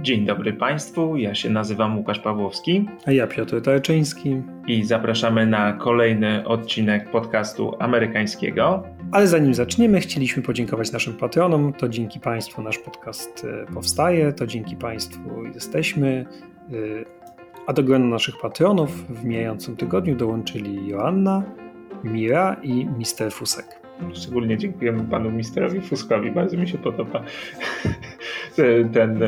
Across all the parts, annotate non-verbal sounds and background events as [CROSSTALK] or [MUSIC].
Dzień dobry Państwu, ja się nazywam Łukasz Pawłowski. A ja Piotr Tarczyński. I zapraszamy na kolejny odcinek podcastu amerykańskiego. Ale zanim zaczniemy, chcieliśmy podziękować naszym patronom. To dzięki Państwu nasz podcast e, powstaje, to dzięki Państwu jesteśmy. E, a do grona naszych patronów w mijającym tygodniu dołączyli Joanna, Mira i Mister Fusek. Szczególnie dziękujemy panu misterowi Fuskowi, bardzo mi się podoba ten,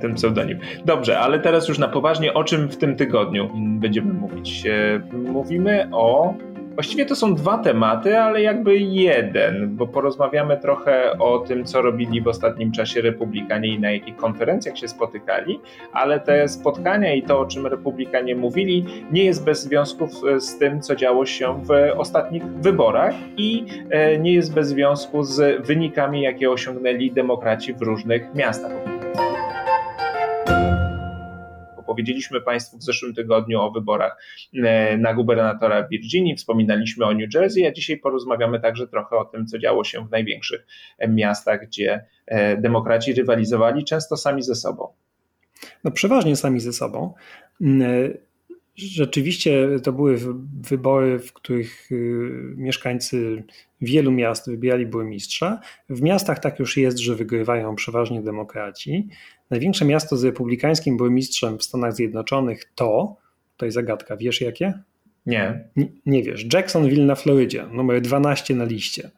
ten pseudonim. Dobrze, ale teraz już na poważnie, o czym w tym tygodniu będziemy mówić? E, mówimy o Właściwie to są dwa tematy, ale jakby jeden, bo porozmawiamy trochę o tym, co robili w ostatnim czasie republikanie i na jakich konferencjach się spotykali, ale te spotkania i to, o czym republikanie mówili, nie jest bez związków z tym, co działo się w ostatnich wyborach i e, nie jest bez związku z wynikami, jakie osiągnęli demokraci w różnych miastach. Powiedzieliśmy Państwu w zeszłym tygodniu o wyborach e, na gubernatora Virginii, wspominaliśmy o New Jersey, a dzisiaj porozmawiamy także trochę o tym, co działo się w największych miastach, gdzie e, demokraci rywalizowali często sami ze sobą. No przeważnie sami ze sobą. Mm, e, rzeczywiście to były wybory, w których mieszkańcy wielu miast wybierali burmistrza. W miastach tak już jest, że wygrywają przeważnie demokraci. Największe miasto z republikańskim burmistrzem w Stanach Zjednoczonych to, to jest zagadka, wiesz jakie? Nie. Nie, nie wiesz. Jacksonville na Florydzie, numer 12 na liście.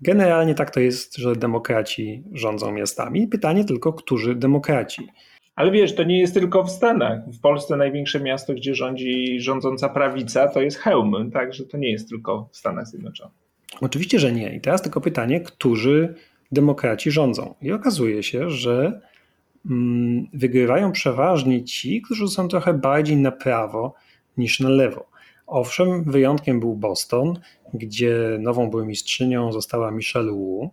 Generalnie tak to jest, że demokraci rządzą miastami. Pytanie tylko, którzy demokraci. Ale wiesz, to nie jest tylko w Stanach. W Polsce największe miasto, gdzie rządzi rządząca prawica, to jest Hełm, także to nie jest tylko w Stanach Zjednoczonych. Oczywiście, że nie. I teraz tylko pytanie, którzy demokraci rządzą. I okazuje się, że wygrywają przeważnie ci, którzy są trochę bardziej na prawo niż na lewo. Owszem, wyjątkiem był Boston, gdzie nową burmistrzynią została Michelle Wu,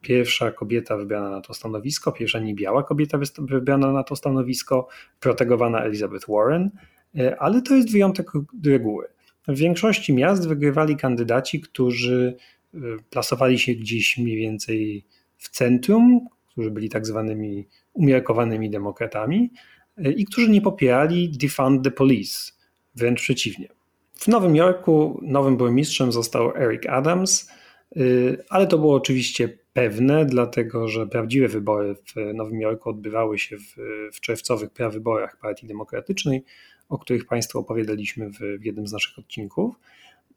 pierwsza kobieta wybrana na to stanowisko, pierwsza niebiała kobieta wybrana na to stanowisko, protegowana Elizabeth Warren, e, ale to jest wyjątek reguły. W większości miast wygrywali kandydaci, którzy e, plasowali się gdzieś mniej więcej w centrum, którzy byli tak zwanymi umiarkowanymi demokratami e, i którzy nie popierali defund the police, wręcz przeciwnie. W Nowym Jorku nowym burmistrzem został Eric Adams, e, ale to było oczywiście pewne, dlatego że prawdziwe wybory w Nowym Jorku odbywały się w, w czerwcowych prawyborach Partii Demokratycznej, o których Państwu opowiadaliśmy w, w jednym z naszych odcinków.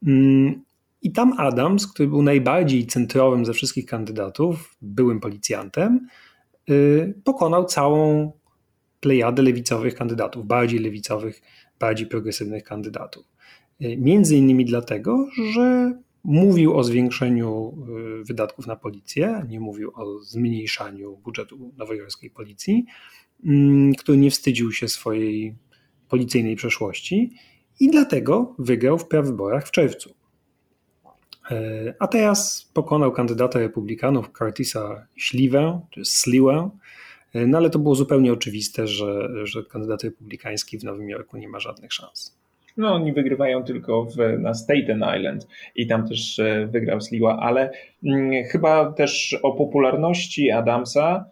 Mm, i tam Adams, który był najbardziej centrowym ze wszystkich kandydatów, byłym policjantem, pokonał całą plejadę lewicowych kandydatów, bardziej lewicowych, bardziej progresywnych kandydatów. Y, między innymi dlatego, że mówił o zwiększeniu y, wydatków na policję, nie mówił o zmniejszaniu budżetu nowojorskiej policji, który nie wstydził się swojej policyjnej przeszłości i dlatego wygrał w prawyborach w czerwcu. E, a teraz pokonał kandydata republikanów Curtisa Śliwę, czy Sliwę, e, no ale to było zupełnie oczywiste, że, że kandydat republikański w Nowym Jorku nie ma żadnych szans. No, oni wygrywają tylko w, na Staten Island i tam też e, wygrał Sliwa, ale hmm, chyba też o popularności Adamsa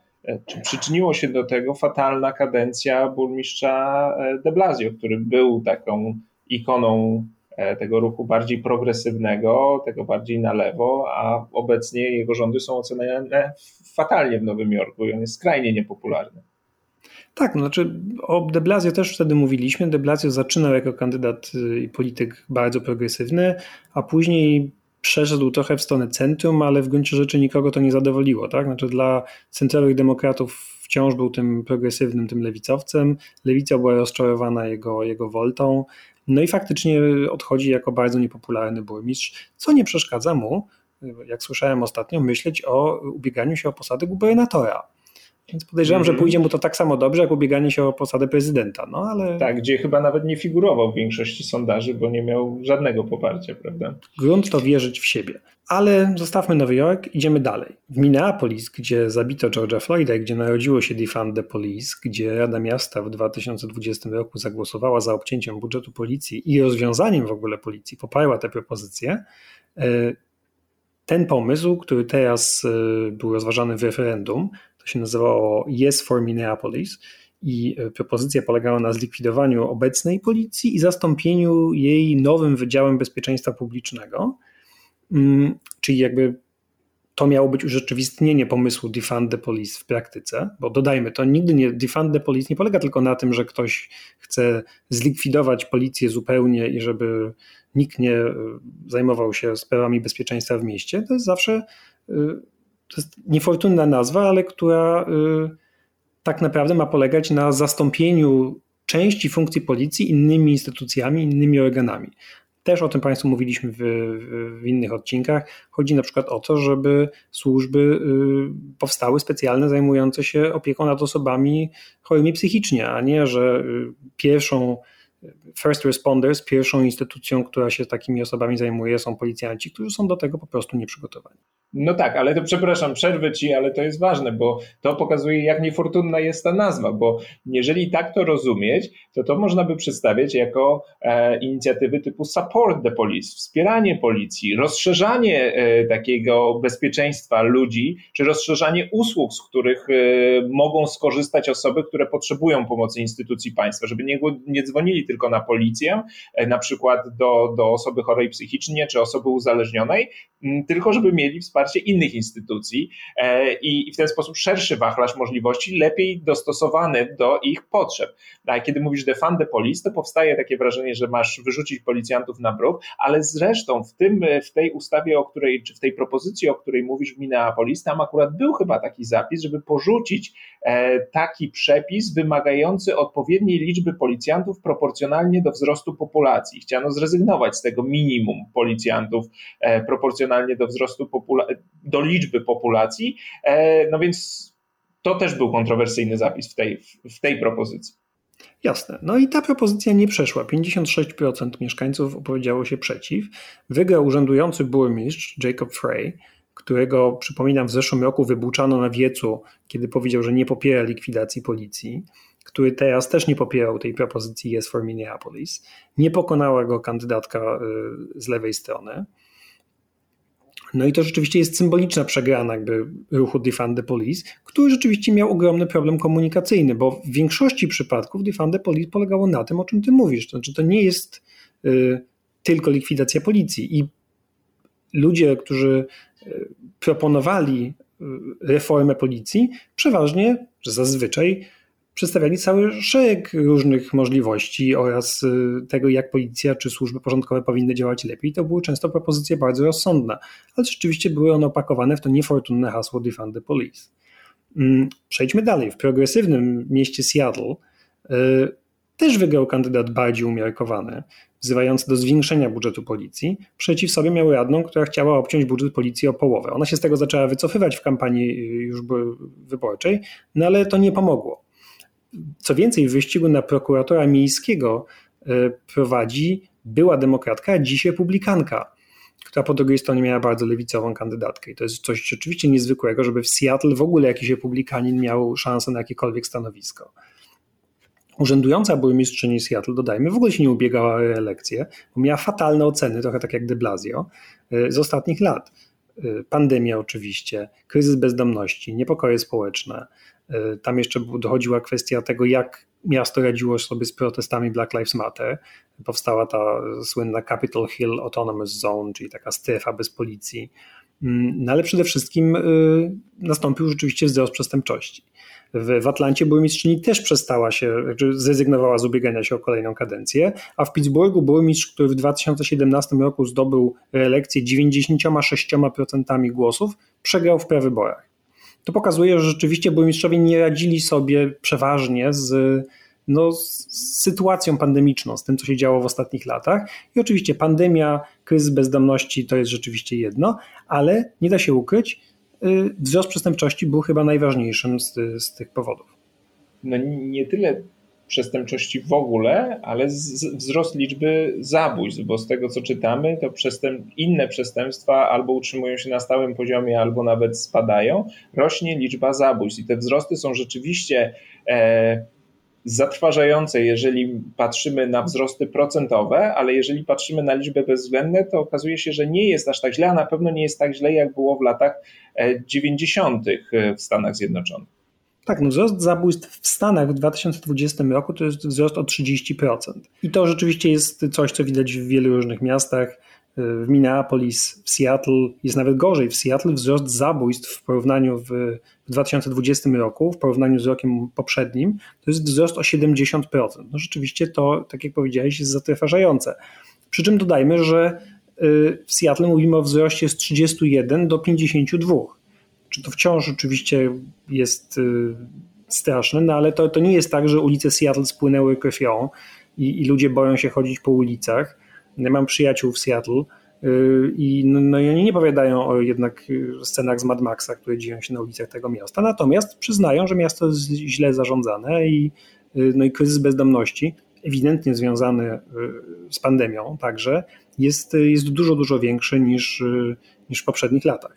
czy przyczyniło się do tego fatalna kadencja burmistrza de Blasio, który był taką ikoną tego ruchu bardziej progresywnego, tego bardziej na lewo, a obecnie jego rządy są oceniane fatalnie w Nowym Jorku i on jest skrajnie niepopularny. Tak, no znaczy o de Blasio też wtedy mówiliśmy. De Blasio zaczynał jako kandydat y, i polityk bardzo progresywny, a później przeszedł trochę w stronę centrum, ale w gruncie rzeczy nikogo to nie zadowoliło. Tak? Znaczy dla centrowych demokratów wciąż był tym progresywnym, tym lewicowcem. Lewica była rozczarowana jego, jego woltą. No i faktycznie odchodzi jako bardzo niepopularny burmistrz, co nie przeszkadza mu, jak słyszałem ostatnio, myśleć o ubieganiu się o posadę gubernatora. Więc podejrzewam, mm. że mhm. pójdzie mu to tak samo dobrze, jak ubieganie się o posadę prezydenta. No, ale... Tak, gdzie chyba nawet nie figurował w większości sondaży, bo nie miał żadnego poparcia, prawda? Grunt to wierzyć w siebie. Ale zostawmy Nowy Jork, idziemy dalej. W Minneapolis, gdzie zabito George'a Floyda, gdzie narodziło się Defund the Police, gdzie Rada Miasta w 2020 roku zagłosowała za obcięciem budżetu policji i rozwiązaniem w ogóle policji, poparła te propozycje, e, ten pomysł, który teraz e, był rozważany w referendum, się nazywało Yes for Minneapolis i e, propozycja polegała na zlikwidowaniu obecnej policji i zastąpieniu jej nowym Wydziałem Bezpieczeństwa Publicznego, mm, czyli jakby to miało być urzeczywistnienie pomysłu defund the police w praktyce, bo dodajmy, to nigdy nie, defund the police nie polega tylko na tym, że ktoś chce zlikwidować policję zupełnie i żeby nikt nie e, zajmował się sprawami bezpieczeństwa w mieście. To jest zawsze, e, to jest niefortunna nazwa, ale która tak naprawdę ma polegać na zastąpieniu części funkcji policji innymi instytucjami, innymi organami. Też o tym Państwu mówiliśmy w, w, innych odcinkach. Chodzi na przykład o to, żeby służby y, powstały specjalne zajmujące się opieką nad osobami chorymi psychicznie, a nie, że y, pierwszą first responders, pierwszą instytucją, która się takimi osobami zajmuje, są policjanci, którzy są do tego po prostu nieprzygotowani. No tak, ale to przepraszam, przerwę ci, ale to jest ważne, bo to pokazuje, jak niefortunna jest ta nazwa, bo jeżeli tak to rozumieć, to to można by przedstawiać jako e, inicjatywy typu support the police, wspieranie policji, rozszerzanie e, takiego bezpieczeństwa ludzi, czy rozszerzanie usług, z których e, mogą skorzystać osoby, które potrzebują pomocy instytucji państwa, żeby nie, nie dzwonili tylko na policję, e, na przykład do, do osoby chorej psychicznie, czy osoby uzależnionej, tylko żeby mieli wsparcie wsparcie innych instytucji e, i w ten sposób szerszy wachlarz możliwości, lepiej dostosowany do ich potrzeb. A kiedy mówisz defund the police, to powstaje takie wrażenie, że masz wyrzucić policjantów na bruk, ale zresztą w, tym, w tej ustawie, o której, czy w tej propozycji, o której mówisz w Minneapolis, tam akurat był chyba taki zapis, żeby porzucić e, taki przepis wymagający odpowiedniej liczby policjantów proporcjonalnie do wzrostu populacji. Chciano zrezygnować z tego minimum policjantów e, proporcjonalnie do wzrostu populacji do liczby populacji. E, no więc to też był kontrowersyjny zapis w tej, w tej propozycji. Jasne. No i ta propozycja nie przeszła. 56% mieszkańców opowiedziało się przeciw. Wygrał urzędujący burmistrz Jacob Frey, którego, przypominam, w zeszłym roku wybuczano na wiecu, kiedy powiedział, że nie popiera likwidacji policji, który teraz też nie popierał tej propozycji Yes for Minneapolis. Nie pokonała go kandydatka y, z lewej strony. No i to rzeczywiście jest symboliczna przegrana jakby ruchu Defund the Police, który rzeczywiście miał ogromny problem komunikacyjny, bo w większości przypadków Defund the Police polegało na tym, o czym ty mówisz. To znaczy to nie jest y, tylko likwidacja policji i ludzie, którzy y, proponowali y, reformę policji, przeważnie, że zazwyczaj przedstawiali cały szereg różnych możliwości oraz y, tego, jak policja czy służby porządkowe powinny działać lepiej. To były często propozycje bardzo rozsądne, ale rzeczywiście były one opakowane w to niefortunne hasło Defund the Police. Mm, przejdźmy dalej. W progresywnym mieście Seattle y, też wygrał kandydat bardziej umiarkowany, wzywający do zwiększenia budżetu policji. Przeciw sobie miał radną, która chciała obciąć budżet policji o połowę. Ona się z tego zaczęła wycofywać w kampanii y, już wyborczej, no ale to nie pomogło. Co więcej, w wyścigu na prokuratora miejskiego e, prowadzi była demokratka, a dziś republikanka, która po drugiej stronie miała bardzo lewicową kandydatkę. I to jest coś rzeczywiście niezwykłego, żeby w Seattle w ogóle jakiś republikanin miał szansę na jakiekolwiek stanowisko. Urzędująca burmistrzyni Seattle, dodajmy, w ogóle się nie ubiegała o reelekcję, bo miała fatalne oceny, trochę tak jak de Blasio, e, z ostatnich lat. E, pandemia oczywiście, kryzys bezdomności, niepokoje społeczne, tam jeszcze dochodziła kwestia tego, jak miasto radziło sobie z protestami Black Lives Matter. Powstała ta słynna Capitol Hill Autonomous Zone, czyli taka strefa bez policji. Mm, no ale przede wszystkim e, nastąpił rzeczywiście wzrost przestępczości. W, w Atlancie burmistrzyni też przestała się, znaczy zrezygnowała z ubiegania się o kolejną kadencję, a w Pittsburghu burmistrz, który w 2017 roku zdobył reelekcję 96% głosów, przegrał w prewyborach to pokazuje, że rzeczywiście burmistrzowie nie radzili sobie przeważnie z, no, z sytuacją pandemiczną, z tym, co się działo w ostatnich latach. I oczywiście pandemia, kryzys bezdomności to jest rzeczywiście jedno, ale nie da się ukryć, y, wzrost przestępczości był chyba najważniejszym z, z tych powodów. No nie tyle przestępczości w ogóle, ale z, wzrost liczby zabójstw, bo z tego co czytamy, to przestęp, inne przestępstwa albo utrzymują się na stałym poziomie, albo nawet spadają, rośnie liczba zabójstw i te wzrosty są rzeczywiście e, zatrważające, jeżeli patrzymy na wzrosty procentowe, ale jeżeli patrzymy na liczby bezwzględne, to okazuje się, że nie jest aż tak źle, a na pewno nie jest tak źle, jak było w latach 90. w Stanach Zjednoczonych. Tak, no wzrost zabójstw w Stanach w 2020 roku to jest wzrost o 30%. I to rzeczywiście jest coś, co widać w wielu różnych miastach. W Minneapolis, w Seattle jest nawet gorzej. W Seattle wzrost zabójstw w porównaniu w, w 2020 roku, w porównaniu z rokiem poprzednim, to jest wzrost o 70%. No rzeczywiście to, tak jak powiedziałeś, jest zatrważające. Przy czym dodajmy, że y, w Seattle mówimy o wzroście z 31 do 52 czy to wciąż oczywiście jest y, straszne, no ale to, to nie jest tak, że ulice Seattle spłynęły krwią i, i ludzie boją się chodzić po ulicach. Ja mam przyjaciół w Seattle y, i, no, no, i oni nie powiadają o jednak y, scenach z Mad Maxa, które dzieją się na ulicach tego miasta, natomiast przyznają, że miasto jest źle zarządzane i, no i kryzys bezdomności, ewidentnie związany z pandemią także, jest, jest dużo, dużo większy niż, niż w poprzednich latach.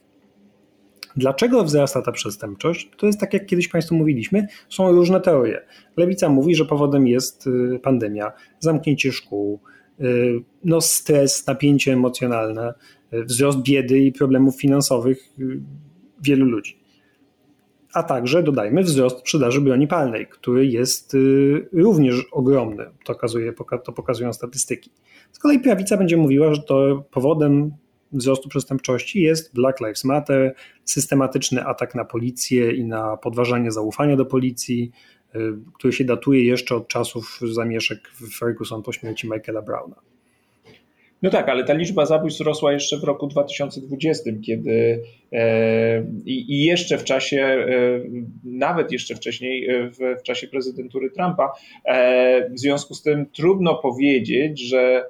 Dlaczego wzrasta ta przestępczość? To jest tak, jak kiedyś Państwu mówiliśmy, są różne teorie. Lewica mówi, że powodem jest y, pandemia, zamknięcie szkół, y, no stres, napięcie emocjonalne, y, wzrost biedy i problemów finansowych wielu ludzi. A także, dodajmy, wzrost sprzedaży broni palnej, który jest również ogromny. To, okazuje, to pokazują statystyki. Z kolei prawica będzie mówiła, że to powodem wzrostu przestępczości jest Black Lives Matter, systematyczny atak na policję i na podważanie zaufania do policji, y, który się datuje jeszcze od czasów zamieszek w Ferguson po śmierci Michaela Browna. No tak, ale ta liczba zabójstw rosła jeszcze w roku 2020, kiedy e, i, jeszcze w czasie, e, nawet jeszcze wcześniej, e, w, w czasie prezydentury Trumpa. W związku z tym trudno powiedzieć, że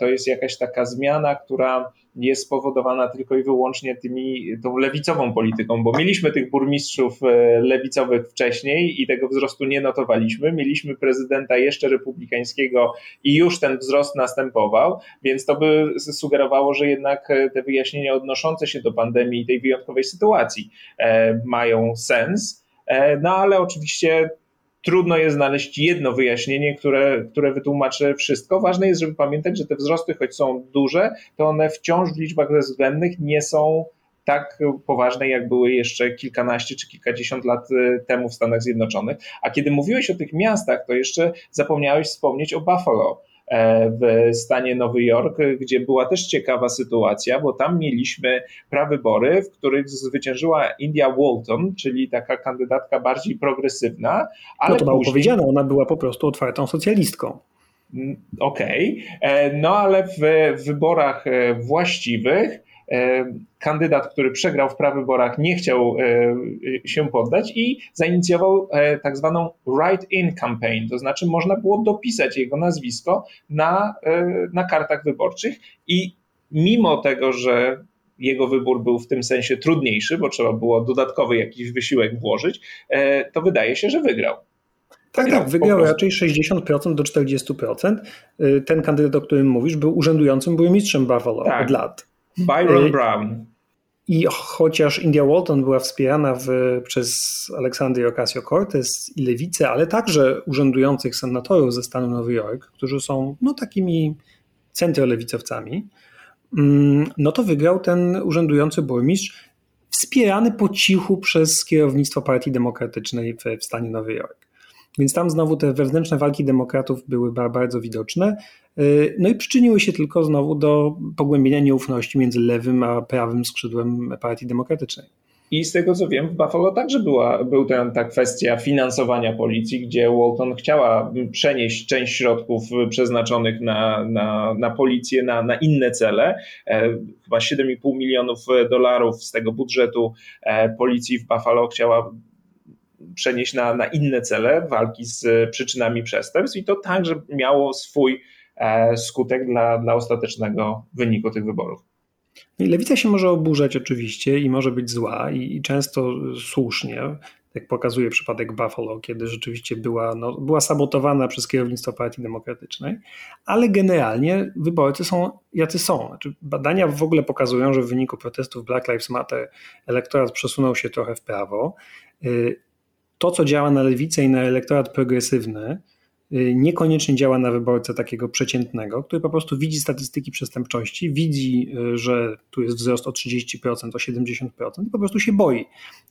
to jest jakaś taka zmiana, która jest spowodowana tylko i wyłącznie tymi, tą lewicową polityką, bo mieliśmy tych burmistrzów e, lewicowych wcześniej i tego wzrostu nie notowaliśmy. Mieliśmy prezydenta jeszcze republikańskiego i już ten wzrost następował, więc to by sugerowało, że jednak e, te wyjaśnienia odnoszące się do pandemii i tej wyjątkowej sytuacji e, mają sens. No ale oczywiście trudno jest znaleźć jedno wyjaśnienie, które, które wytłumaczy wszystko. Ważne jest, żeby pamiętać, że te wzrosty, choć są duże, to one wciąż w liczbach bezwzględnych nie są tak poważne, jak były jeszcze kilkanaście czy kilkadziesiąt lat y, temu w Stanach Zjednoczonych. A kiedy mówiłeś o tych miastach, to jeszcze zapomniałeś wspomnieć o Buffalo w stanie Nowy Jork, gdzie była też ciekawa sytuacja, bo tam mieliśmy prawybory, w których zwyciężyła India Walton, czyli taka kandydatka bardziej progresywna. Ale no to mało później... powiedziane, ona była po prostu otwartą socjalistką. Mm, okej, okay. E, no ale w wyborach e, właściwych E, kandydat, który przegrał w prawyborach, nie chciał e, się poddać i zainicjował e, tak zwaną write-in campaign, to znaczy można było dopisać jego nazwisko na, na kartach wyborczych i mimo tego, że jego wybór był w tym sensie trudniejszy, bo trzeba było dodatkowy jakiś wysiłek włożyć, to wydaje się, że wygrał. Tak, tak, wygrał raczej 60% do 40%. Ten kandydat, o którym mówisz, był urzędującym burmistrzem Buffalo tak. od lat. Byron y, Brown. I chociaż India Walton była wspierana w, przez Aleksandrię Ocasio-Cortez i lewicę, ale także urzędujących senatorów ze stanu Nowy Jork, którzy są no, takimi centrolewicowcami, mm, no to wygrał ten urzędujący burmistrz wspierany po cichu przez kierownictwo Partii Demokratycznej w, w stanie Nowy Jork. Więc tam znowu te wewnętrzne walki demokratów były bardzo widoczne. Y, no i przyczyniły się tylko znowu do pogłębienia nieufności między lewym a prawym skrzydłem Partii Demokratycznej. I z tego co wiem, w Buffalo także była był ten, ta kwestia finansowania policji, gdzie Walton chciała przenieść część środków przeznaczonych na, na, na policję na, na inne cele. E, chyba 7,5 milionów dolarów z tego budżetu e, policji w Buffalo chciała przenieść na, na inne cele walki z przyczynami przestępstw i to także miało swój e, skutek dla, dla ostatecznego wyniku tych wyborów. Lewica się może oburzać oczywiście i może być zła i, i często słusznie, jak pokazuje przypadek Buffalo, kiedy rzeczywiście była, no, była sabotowana przez kierownictwo Partii Demokratycznej, ale generalnie wyborcy są jacy są. Znaczy, badania w ogóle pokazują, że w wyniku protestów Black Lives Matter elektorat przesunął się trochę w prawo. To, co działa na lewicę i na elektorat progresywny, Y, niekoniecznie działa na wyborcę takiego przeciętnego, który po prostu widzi statystyki przestępczości, widzi, y, że tu jest wzrost o 30%, o 70% i po prostu się boi.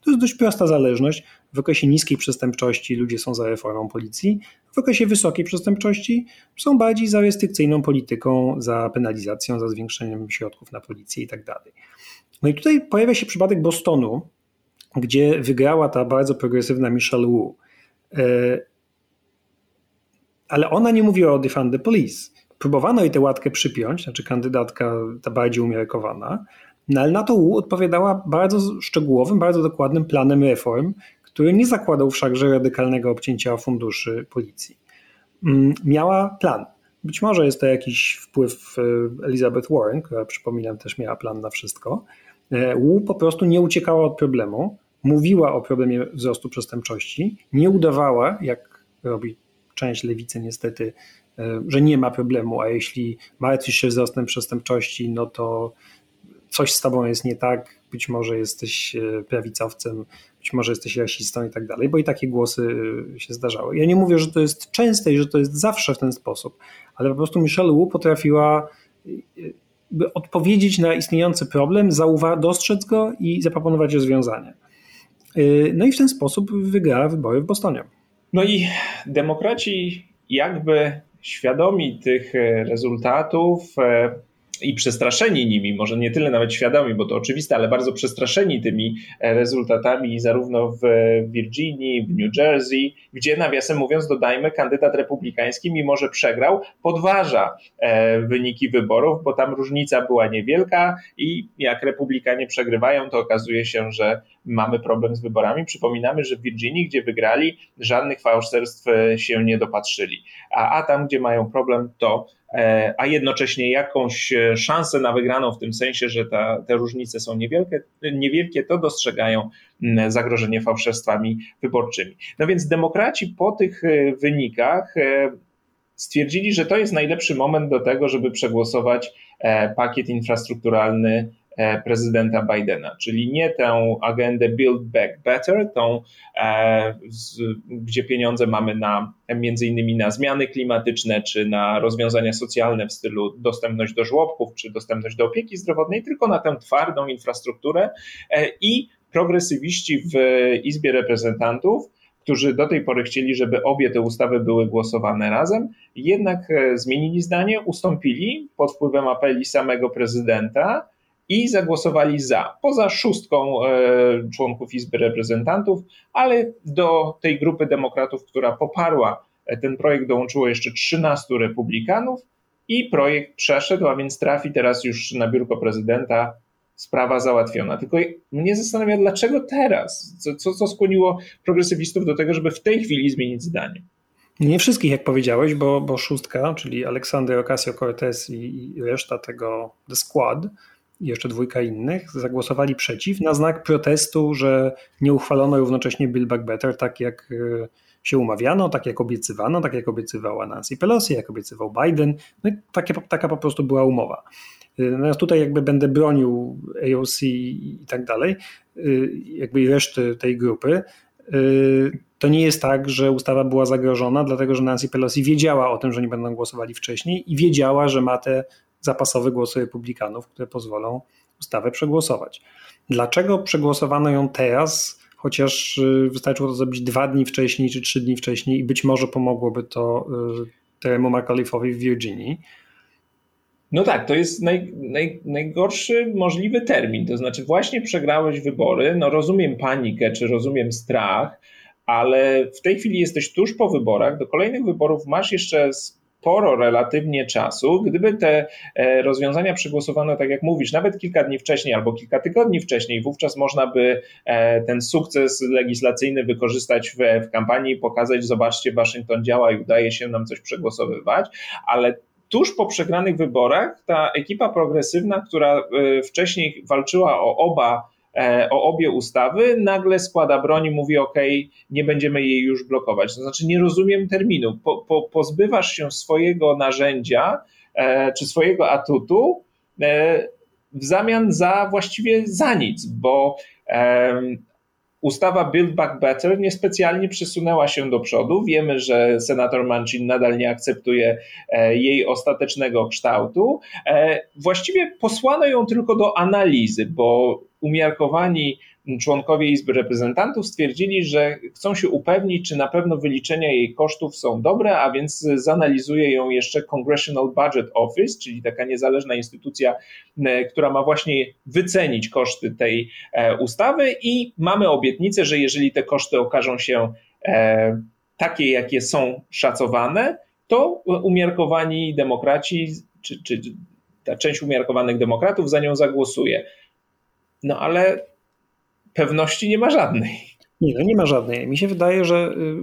To jest dość prosta zależność. W okresie niskiej przestępczości ludzie są za reformą policji, w okresie wysokiej przestępczości są bardziej za restrykcyjną polityką, za penalizacją, za zwiększeniem środków na policję i tak dalej. No i tutaj pojawia się przypadek Bostonu, gdzie wygrała ta bardzo progresywna Michelle Wu y, ale ona nie mówiła o defund the police. Próbowano jej tę łatkę przypiąć, znaczy kandydatka ta bardziej umiarkowana, no ale na to Wu odpowiadała bardzo szczegółowym, bardzo dokładnym planem reform, który nie zakładał wszakże radykalnego obcięcia funduszy policji. Mm, miała plan. Być może jest to jakiś wpływ e, Elizabeth Warren, która przypominam też miała plan na wszystko. E, Wu po prostu nie uciekała od problemu, mówiła o problemie wzrostu przestępczości, nie udawała, jak robi część lewicy niestety, e, że nie ma problemu, a jeśli martwisz się wzrostem przestępczości, no to coś z tobą jest nie tak, być może jesteś e, prawicowcem, być może jesteś rasistą i tak dalej, bo i takie głosy e, się zdarzały. Ja nie mówię, że to jest częste i że to jest zawsze w ten sposób, ale po prostu Michelle Wu potrafiła odpowiedzieć na istniejący problem, dostrzec go i zaproponować rozwiązanie. No i w ten sposób wygrała wybory w Bostonie. No i demokraci jakby świadomi tych e, rezultatów e, i przestraszeni nimi, może nie tyle nawet świadomi, bo to oczywiste, ale bardzo przestraszeni tymi e, rezultatami zarówno w Virginii, w New Jersey, gdzie nawiasem mówiąc, dodajmy, kandydat republikański, mimo że przegrał, podważa wyniki wyborów, bo tam różnica była niewielka i jak republikanie przegrywają, to okazuje się, że mamy problem z wyborami. Przypominamy, że w Virginii, gdzie wygrali, żadnych fałszerstw e, się nie dopatrzyli. A, a tam, gdzie mają problem, to e, a jednocześnie jakąś e, szansę na wygraną w tym sensie, że ta, te różnice są niewielkie, niewielkie, to dostrzegają zagrożenie fałszerstwami wyborczymi. No więc demokraci po tych wynikach stwierdzili, że to jest najlepszy moment do tego, żeby przegłosować pakiet infrastrukturalny E, prezydenta Bidena, czyli nie tę agendę Build Back Better, tą, e, gdzie pieniądze mamy na między innymi na zmiany klimatyczne, czy na rozwiązania socjalne w stylu dostępność do żłobków, czy dostępność do opieki zdrowotnej, tylko na tę twardą infrastrukturę e, i progresywiści w Izbie Reprezentantów którzy do tej pory chcieli, żeby obie te ustawy były głosowane razem, jednak zmienili zdanie, ustąpili pod wpływem apeli samego prezydenta i zagłosowali za, poza szóstką e, członków Izby Reprezentantów, ale do tej grupy demokratów, która poparła e, ten projekt, dołączyło jeszcze 13 republikanów i projekt przeszedł, a więc trafi teraz już na biurko prezydenta. Sprawa załatwiona. Tylko mnie zastanawia, dlaczego teraz? Co, co, co skłoniło progresywistów do tego, żeby w tej chwili zmienić zdanie? Nie wszystkich, jak powiedziałeś, bo, bo szóstka, czyli Aleksander Ocasio-Cortez i, i reszta tego The Squad, jeszcze dwójka innych zagłosowali przeciw na znak protestu, że nie uchwalono równocześnie Build Back Better tak jak e, się umawiano, tak jak obiecywano, tak jak obiecywała Nancy Pelosi, jak obiecywał Biden. No i takie, taka po prostu była umowa. E, natomiast tutaj jakby będę bronił AOC i tak dalej, e, jakby i reszty tej grupy. To nie jest tak, że ustawa była zagrożona, dlatego że Nancy Pelosi wiedziała o tym, że nie będą głosowali wcześniej i wiedziała, że ma te zapasowe głosy republikanów, które pozwolą ustawę przegłosować. Dlaczego przegłosowano ją teraz, chociaż y, wystarczyło to zrobić dwa dni wcześniej czy trzy dni wcześniej i być może pomogłoby to y, Teremu McAuliffe'owi w Virginii? No tak, to jest naj, naj, najgorszy możliwy termin. To znaczy, właśnie przegrałeś wybory. No, rozumiem panikę, czy rozumiem strach, ale w tej chwili jesteś tuż po wyborach. Do kolejnych wyborów masz jeszcze sporo relatywnie czasu. Gdyby te e, rozwiązania przegłosowano, tak jak mówisz, nawet kilka dni wcześniej albo kilka tygodni wcześniej, wówczas można by e, ten sukces legislacyjny wykorzystać w, w kampanii i pokazać, zobaczcie, Waszyngton działa i udaje się nam coś przegłosowywać, ale tuż po przegranych wyborach ta ekipa progresywna, która e, wcześniej walczyła o oba o obie ustawy, nagle składa broń i mówi: OK, nie będziemy jej już blokować. To znaczy, nie rozumiem terminu. Po, po, pozbywasz się swojego narzędzia e, czy swojego atutu e, w zamian za właściwie za nic, bo ustawa Build Back Better niespecjalnie przesunęła się do przodu. Wiemy, że senator Manchin nadal nie akceptuje e, jej ostatecznego kształtu. E, właściwie posłano ją tylko do analizy, bo umiarkowani członkowie Izby Reprezentantów stwierdzili, że chcą się upewnić, czy na pewno wyliczenia jej kosztów są dobre, a więc zanalizuje ją jeszcze Congressional Budget Office, czyli taka niezależna instytucja, e, która ma właśnie wycenić koszty tej e, ustawy i mamy obietnicę, że jeżeli te koszty okażą się e, takie, jakie są szacowane, to umiarkowani demokraci, czy, czy ta część umiarkowanych demokratów za nią zagłosuje. No ale pewności nie ma żadnej. Nie, no nie ma żadnej. Mi się wydaje, że y,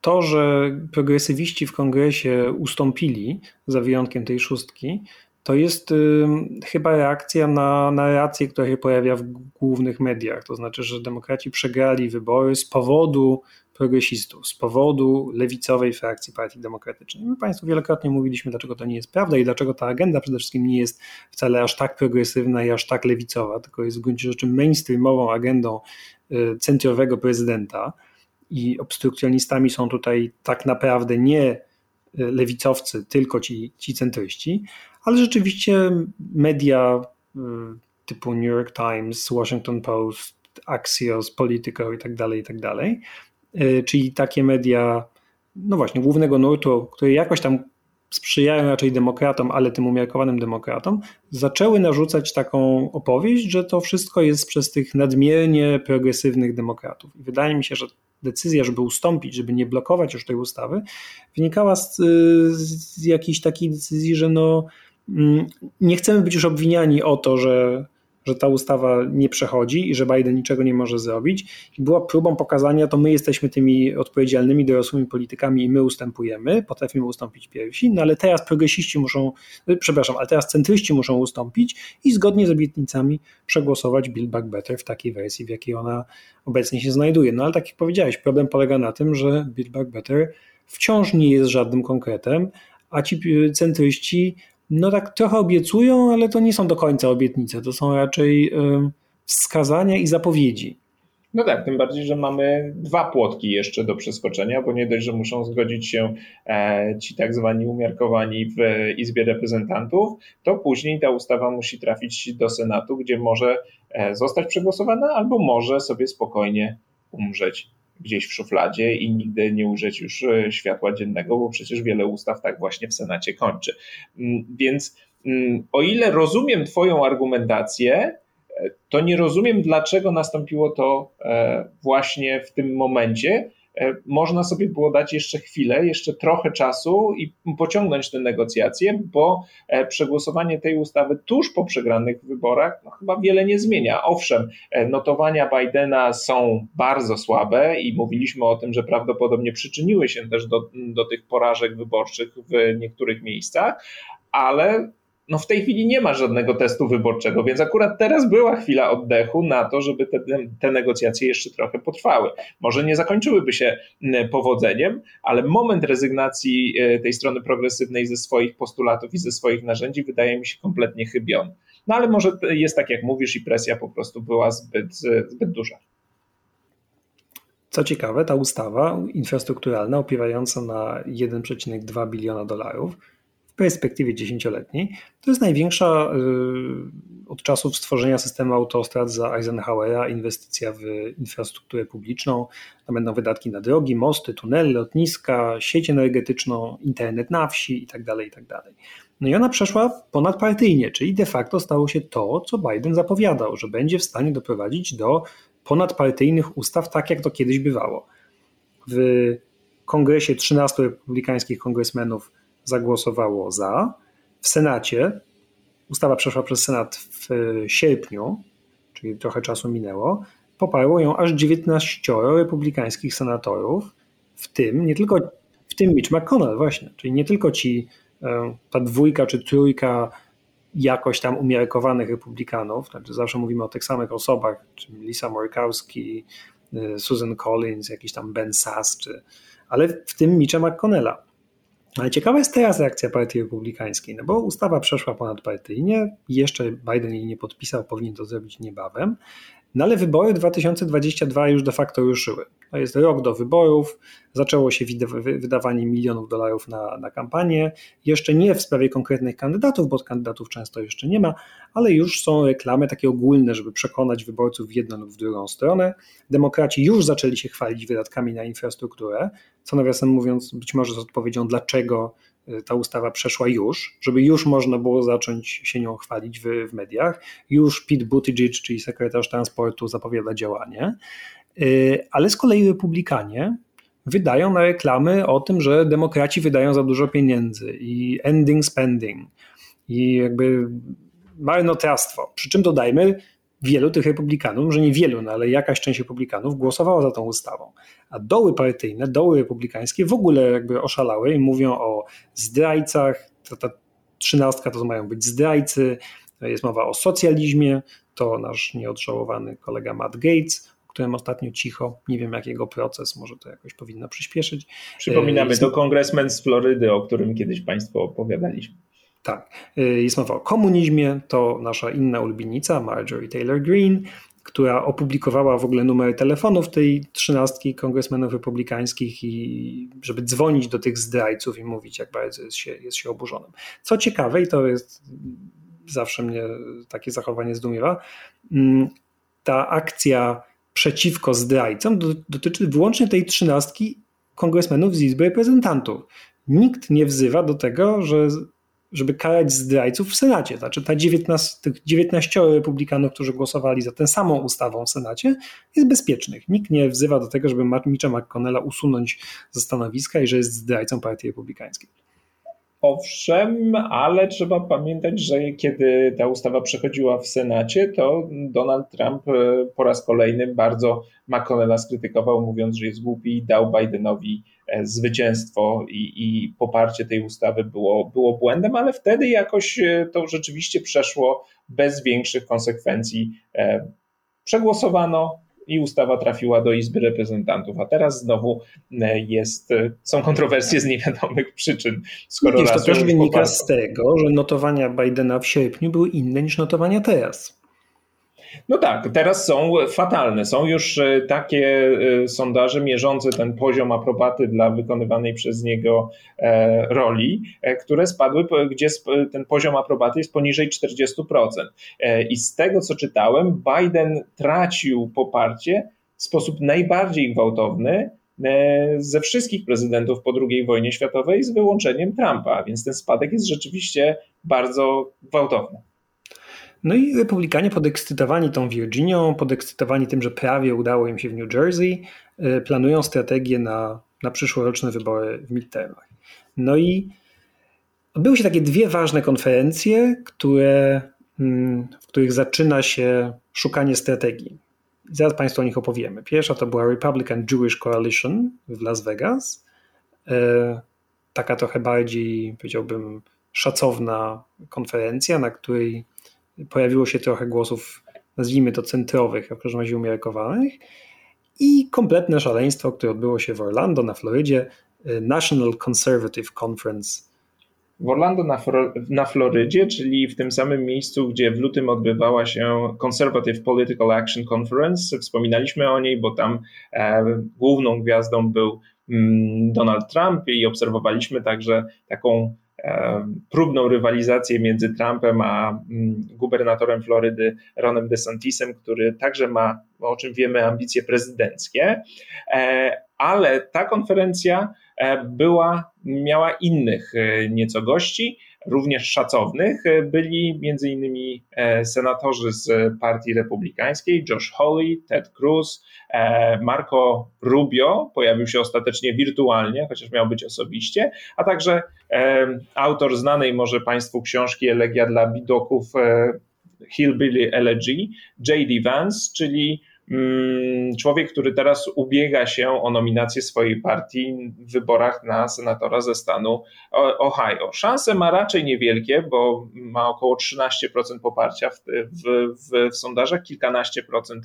to, że progresywiści w kongresie ustąpili, za wyjątkiem tej szóstki, to jest y, chyba reakcja na narrację, która się pojawia w głównych mediach. To znaczy, że demokraci przegrali wybory z powodu progresistów, z powodu lewicowej frakcji Partii Demokratycznej. My Państwu wielokrotnie mówiliśmy, dlaczego to nie jest prawda i dlaczego ta agenda przede wszystkim nie jest wcale aż tak progresywna i aż tak lewicowa, tylko jest w gruncie rzeczy mainstreamową agendą y, centrowego prezydenta i obstrukcjonistami są tutaj tak naprawdę nie y, lewicowcy, tylko ci, ci centryści, ale rzeczywiście media y, typu New York Times, Washington Post, Axios, Politico i tak dalej, i tak dalej, czyli takie media, no właśnie, głównego nurtu, które jakoś tam sprzyjają raczej demokratom, ale tym umiarkowanym demokratom, zaczęły narzucać taką opowieść, że to wszystko jest przez tych nadmiernie progresywnych demokratów. I wydaje mi się, że decyzja, żeby ustąpić, żeby nie blokować już tej ustawy, wynikała z, z jakiejś takiej decyzji, że no, mm, nie chcemy być już obwiniani o to, że że ta ustawa nie przechodzi i że Biden niczego nie może zrobić. I była próbą pokazania, to my jesteśmy tymi odpowiedzialnymi dorosłymi politykami i my ustępujemy, potrafimy ustąpić pierwsi, no ale teraz progresiści muszą, y, przepraszam, ale teraz centryści muszą ustąpić i zgodnie z obietnicami przegłosować Build Back Better w takiej wersji, w jakiej ona obecnie się znajduje. No ale tak jak powiedziałeś, problem polega na tym, że Build Back Better wciąż nie jest żadnym konkretem, a ci centryści no tak trochę obiecują, ale to nie są do końca obietnice, to są raczej wskazania i zapowiedzi. No tak, tym bardziej, że mamy dwa płotki jeszcze do przeskoczenia, bo nie dość, że muszą zgodzić się e, ci tak zwani umiarkowani w Izbie Reprezentantów, to później ta ustawa musi trafić do Senatu, gdzie może e, zostać przegłosowana albo może sobie spokojnie umrzeć gdzieś w szufladzie i nigdy nie użyć już e, światła dziennego, bo przecież wiele ustaw tak właśnie w Senacie kończy. Mm, więc mm, o ile rozumiem Twoją argumentację, e, to nie rozumiem, dlaczego nastąpiło to e, właśnie w tym momencie, można sobie było dać jeszcze chwilę, jeszcze trochę czasu i pociągnąć te negocjacje, bo e, przegłosowanie tej ustawy tuż po przegranych wyborach no, chyba wiele nie zmienia. Owszem, e, notowania Bidena są bardzo słabe i mówiliśmy o tym, że prawdopodobnie przyczyniły się też do, do tych porażek wyborczych w niektórych miejscach, ale no w tej chwili nie ma żadnego testu wyborczego, więc akurat teraz była chwila oddechu na to, żeby te, te negocjacje jeszcze trochę potrwały. Może nie zakończyłyby się powodzeniem, ale moment rezygnacji e, tej strony progresywnej ze swoich postulatów i ze swoich narzędzi wydaje mi się kompletnie chybiony. No ale może jest tak, jak mówisz, i presja po prostu była zbyt, zbyt duża. Co ciekawe, ta ustawa infrastrukturalna opierająca na 1,2 biliona dolarów perspektywie dziesięcioletniej, to jest największa y, od czasów stworzenia systemu autostrad za Eisenhowera inwestycja w infrastrukturę publiczną. To będą wydatki na drogi, mosty, tunele, lotniska, sieć energetyczną, internet na wsi itd. Tak itd. Tak no i ona przeszła ponadpartyjnie, czyli de facto stało się to, co Biden zapowiadał, że będzie w stanie doprowadzić do ponadpartyjnych ustaw, tak jak to kiedyś bywało. W kongresie 13 republikańskich kongresmenów zagłosowało za. W Senacie ustawa przeszła przez Senat w sierpniu, czyli trochę czasu minęło. Poparło ją aż 19 republikańskich senatorów, w tym nie tylko w tym Mitch McConnell właśnie, czyli nie tylko ci e, ta dwójka czy trójka jakoś tam umiarkowanych republikanów, znaczy zawsze mówimy o tych samych osobach, czyli Lisa Murkowski, e, Susan Collins, jakiś tam Ben Sass, czy, ale w tym Mitcha McConnella. Ale ciekawa jest teraz reakcja Partii Republikańskiej, no bo ustawa przeszła ponadpartyjnie, jeszcze Biden jej nie podpisał, powinien to zrobić niebawem. No ale wybory 2022 już de facto ruszyły. To jest rok do wyborów, zaczęło się wydawanie milionów dolarów na, na kampanię. Jeszcze nie w sprawie konkretnych kandydatów, bo kandydatów często jeszcze nie ma, ale już są reklamy takie ogólne, żeby przekonać wyborców w jedną lub w drugą stronę. Demokraci już zaczęli się chwalić wydatkami na infrastrukturę, co nawiasem mówiąc, być może z odpowiedzią, dlaczego ta ustawa przeszła już, żeby już można było zacząć się nią chwalić w, w mediach. Już Pete Buttigieg, czyli sekretarz transportu, zapowiada działanie. Y, ale z kolei republikanie wydają na reklamy o tym, że demokraci wydają za dużo pieniędzy i ending spending i jakby marnotrawstwo. Przy czym dodajmy, wielu tych republikanów, może nie wielu, no ale jakaś część republikanów głosowała za tą ustawą. A doły partyjne, doły republikańskie w ogóle jakby oszalały i mówią o zdrajcach, to ta trzynastka to mają być zdrajcy, jest mowa o socjalizmie, to nasz nieodżałowany kolega Matt Gates którym ostatnio cicho. Nie wiem, jakiego proces, może to jakoś powinno przyspieszyć. Przypominamy, to kongresmen z Florydy, o którym kiedyś Państwu opowiadaliśmy. Tak. E, jest mowa o komunizmie, to nasza inna ulubienica, Marjorie Taylor Greene, która opublikowała w ogóle numery telefonów tej trzynastki kongresmenów republikańskich i żeby dzwonić do tych zdrajców i mówić, jak bardzo jest się, jest się oburzonym. Co ciekawe, i to jest zawsze mnie takie zachowanie zdumiewa, mm, ta akcja przeciwko zdrajcom dotyczy wyłącznie tej trzynastki kongresmenów z Izby Reprezentantów. Nikt nie wzywa do tego, że, żeby karać zdrajców w Senacie. Znaczy, ta 19, tych 19 republikanów, którzy głosowali za tę samą ustawą w Senacie, jest bezpiecznych. Nikt nie wzywa do tego, żeby Mitcha McConnella usunąć ze stanowiska i że jest zdrajcą Partii Republikańskiej. Owszem, ale trzeba pamiętać, że kiedy ta ustawa przechodziła w Senacie, to Donald Trump e, po raz kolejny bardzo McConnella skrytykował, mówiąc, że jest głupi i dał Bidenowi zwycięstwo i, i poparcie tej ustawy było, było błędem, ale wtedy jakoś e, to rzeczywiście przeszło bez większych konsekwencji. Przegłosowano, i ustawa trafiła do Izby Reprezentantów, a teraz znowu e, jest, e, są kontrowersje z niewiadomych przyczyn. Skoro Wiesz, to też wynika z tego, że notowania Bidena w sierpniu były inne niż notowania teraz. No tak, teraz są fatalne. Są już e, takie e, sondaże mierzące ten poziom aprobaty dla wykonywanej przez niego e, roli, które spadły, gdzie ten poziom aprobaty jest poniżej 40%. I z tego, co czytałem, Biden tracił poparcie w sposób najbardziej gwałtowny ze wszystkich prezydentów po II wojnie światowej, z wyłączeniem Trumpa, więc ten spadek jest rzeczywiście bardzo gwałtowny. No i republikanie podekscytowani tą Virginią, podekscytowani tym, że prawie udało im się w New Jersey, e, planują strategię na, na przyszłoroczne wybory w midtermach. No i odbyły się takie dwie ważne konferencje, które, mm, w których zaczyna się szukanie strategii. Zaraz Państwu o nich opowiemy. Pierwsza to była Republican Jewish Coalition w Las Vegas. E, taka trochę bardziej, powiedziałbym, szacowna konferencja, na której pojawiło się trochę głosów, nazwijmy to centrowych, a w każdym razie umiarkowanych. I kompletne szaleństwo, które odbyło się w Orlando na Florydzie, y, National Conservative Conference. W Orlando na, na Florydzie, czyli w tym samym miejscu, gdzie w lutym odbywała się Conservative Political Action Conference. Wspominaliśmy o niej, bo tam e, główną gwiazdą był mm, Donald Trump i obserwowaliśmy także taką próbną rywalizację między Trumpem a mm, gubernatorem Florydy Ronem DeSantisem, który także ma, o czym wiemy, ambicje prezydenckie, e, ale ta konferencja e, była, miała innych e, nieco gości również szacownych byli m.in. E, senatorzy z Partii Republikańskiej, Josh Hawley, Ted Cruz, e, Marco Rubio, pojawił się ostatecznie wirtualnie, chociaż miał być osobiście, a także e, autor znanej może Państwu książki Elegia dla bidoków Hillbilly Elegy, J.D. Vance, czyli człowiek, który teraz ubiega się o nominację swojej partii w wyborach na senatora ze stanu Ohio. Szanse ma raczej niewielkie, bo ma około 13% poparcia w, w, w, w sondażach, kilkanaście procent,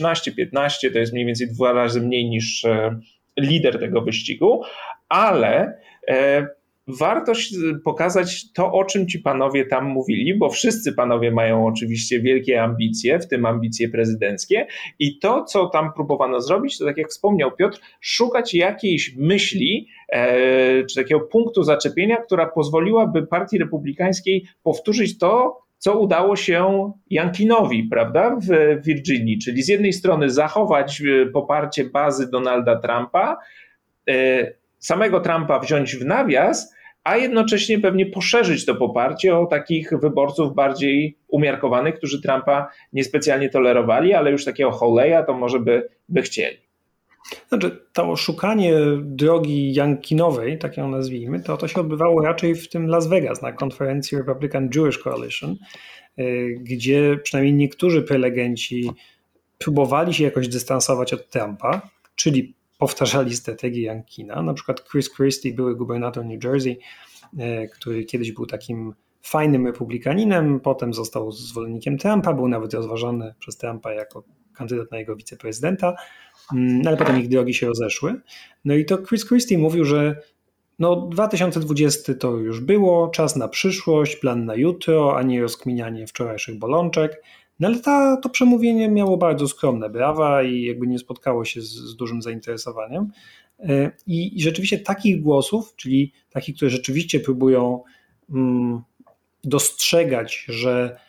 13-15 e, to jest mniej więcej dwa razy mniej niż e, lider tego wyścigu, ale e, warto pokazać to, o czym ci panowie tam mówili, bo wszyscy panowie mają oczywiście wielkie ambicje, w tym ambicje prezydenckie, i to, co tam próbowano zrobić, to tak jak wspomniał Piotr, szukać jakiejś myśli, e, czy takiego punktu zaczepienia, która pozwoliłaby Partii Republikańskiej powtórzyć to, co udało się Yankinowi, prawda, w Virginii, czyli z jednej strony zachować e, poparcie bazy Donalda Trumpa, e, samego Trumpa wziąć w nawias, a jednocześnie pewnie poszerzyć to poparcie o takich wyborców bardziej umiarkowanych, którzy Trumpa niespecjalnie tolerowali, ale już takiego Holeya to może by, by chcieli. Znaczy, to szukanie drogi jankinowej, tak ją nazwijmy, to, to się odbywało raczej w tym Las Vegas na konferencji Republican Jewish Coalition, y, gdzie przynajmniej niektórzy prelegenci próbowali się jakoś dystansować od Trumpa, czyli powtarzali strategię Jankina. Na przykład Chris Christie, były gubernator New Jersey, e, który kiedyś był takim fajnym republikaninem, potem został zwolennikiem Trumpa, był nawet rozważany przez Trumpa jako kandydat na jego wiceprezydenta, mm, ale potem ich drogi się rozeszły. No i to Chris Christie mówił, że no 2020 to już było, czas na przyszłość, plan na jutro, a nie rozkminianie wczorajszych bolączek. No ale ta, to przemówienie miało bardzo skromne brawa i jakby nie spotkało się z, z dużym zainteresowaniem. E, I, I, rzeczywiście takich głosów, czyli takich, które rzeczywiście próbują mm, dostrzegać, że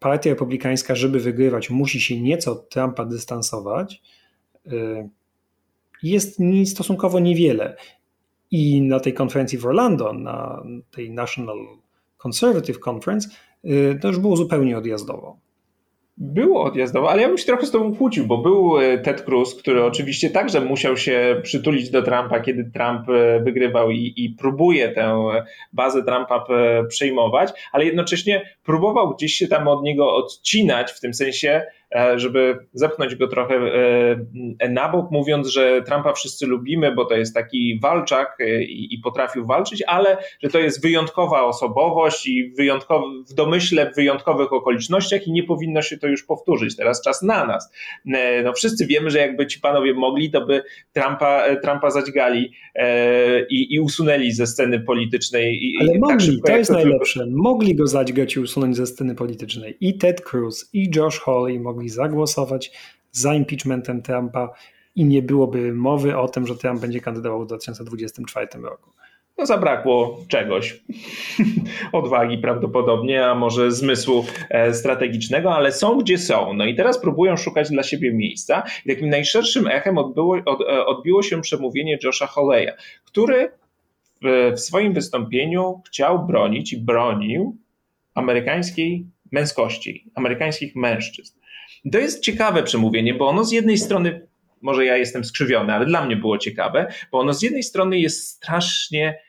partia republikańska, żeby wygrywać, musi się nieco od Trumpa dystansować, e, jest stosunkowo niewiele. I na tej konferencji w Orlando, na tej National Conservative Conference, e, to już było zupełnie odjazdowo. Było odjazdowo, ale ja bym się trochę z tobą kłócił, bo był e, Ted Cruz, który oczywiście także musiał się przytulić do Trumpa, kiedy Trump e, wygrywał i, i próbuje tę bazę Trumpa przejmować, ale jednocześnie próbował gdzieś się tam od niego odcinać, w tym sensie, żeby zepchnąć go trochę e, na bok, mówiąc, że Trumpa wszyscy lubimy, bo to jest taki walczak e, i, i potrafił walczyć, ale że to jest wyjątkowa osobowość i wyjątkowy, w domyśle w wyjątkowych okolicznościach i nie powinno się to już powtórzyć. Teraz czas na nas. No, wszyscy wiemy, że jakby ci panowie mogli, to by Trumpa, Trumpa zadźgali i, i usunęli ze sceny politycznej. I, ale tak mogli, szybko, to jest to najlepsze. Mogli go zadźgać i usunąć ze sceny politycznej. I Ted Cruz, i Josh Hawley mogli mogli zagłosować za impeachmentem Trumpa i nie byłoby mowy o tym, że Trump będzie kandydował w 2024 roku. No zabrakło czegoś. [LAUGHS] Odwagi prawdopodobnie, a może zmysłu e, strategicznego, ale są gdzie są. No i teraz próbują szukać dla siebie miejsca. I takim najszerszym echem odbyło, od, e, odbiło się przemówienie Josha Holeya, który w, w swoim wystąpieniu chciał bronić i bronił amerykańskiej męskości, amerykańskich mężczyzn. To jest ciekawe przemówienie, bo ono z jednej strony, może ja jestem skrzywiony, ale dla mnie było ciekawe, bo ono z jednej strony jest strasznie.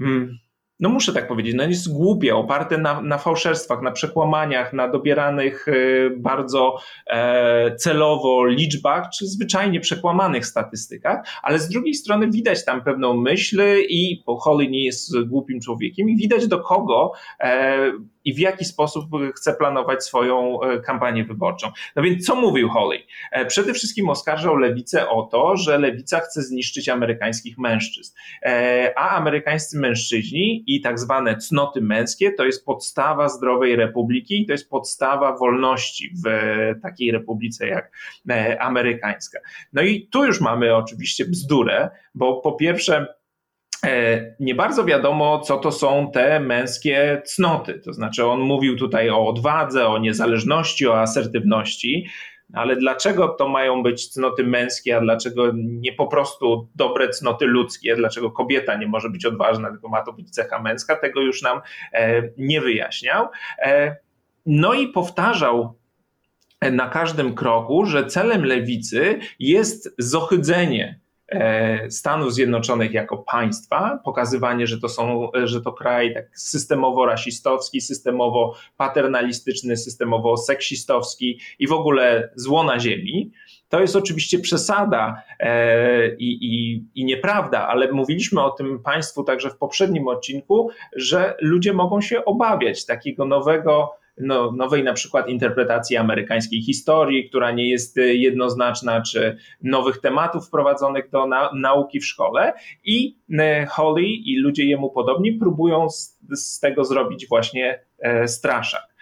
Mm, no muszę tak powiedzieć, no jest głupie, oparte na, na fałszerstwach, na przekłamaniach, na dobieranych y, bardzo e, celowo liczbach, czy zwyczajnie przekłamanych statystykach, ale z drugiej strony widać tam pewną myśl i, Holly nie jest głupim człowiekiem i widać do kogo e, i w jaki sposób chce planować swoją e, kampanię wyborczą. No więc co mówił Holly? E, przede wszystkim oskarżał lewicę o to, że lewica chce zniszczyć amerykańskich mężczyzn, e, a amerykańscy mężczyźni i tak zwane cnoty męskie to jest podstawa zdrowej republiki i to jest podstawa wolności w takiej republice jak amerykańska. No i tu już mamy oczywiście bzdurę, bo po pierwsze nie bardzo wiadomo, co to są te męskie cnoty. To znaczy, on mówił tutaj o odwadze, o niezależności, o asertywności, ale dlaczego to mają być cnoty męskie, a dlaczego nie po prostu dobre cnoty ludzkie? Dlaczego kobieta nie może być odważna, tylko ma to być cecha męska? Tego już nam e, nie wyjaśniał. E, no i powtarzał na każdym kroku, że celem lewicy jest zohydzenie E, Stanów Zjednoczonych jako państwa, pokazywanie, że to są, że to kraj tak systemowo rasistowski, systemowo paternalistyczny, systemowo seksistowski i w ogóle zło na ziemi. To jest oczywiście przesada e, i, i, i nieprawda, ale mówiliśmy o tym Państwu także w poprzednim odcinku, że ludzie mogą się obawiać takiego nowego no, nowej na przykład interpretacji amerykańskiej historii, która nie jest jednoznaczna, czy nowych tematów wprowadzonych do na, nauki w szkole i Holly i ludzie jemu podobni próbują z, z tego zrobić właśnie straszak.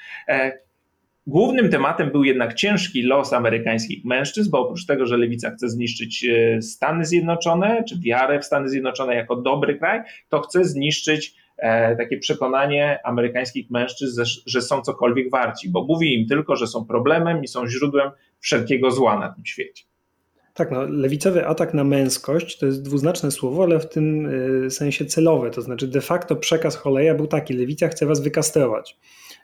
Głównym tematem był jednak ciężki los amerykańskich mężczyzn, bo oprócz tego, że lewica chce zniszczyć e, Stany Zjednoczone, czy wiarę w Stany Zjednoczone jako dobry kraj, to chce zniszczyć e, takie przekonanie amerykańskich mężczyzn, że są cokolwiek warci, bo mówi im tylko, że są problemem i są źródłem wszelkiego zła na tym świecie. Tak, no, lewicowy atak na męskość to jest dwuznaczne słowo, ale w tym e, sensie celowe. To znaczy, de facto przekaz Holeja był taki: lewica chce was wykastrować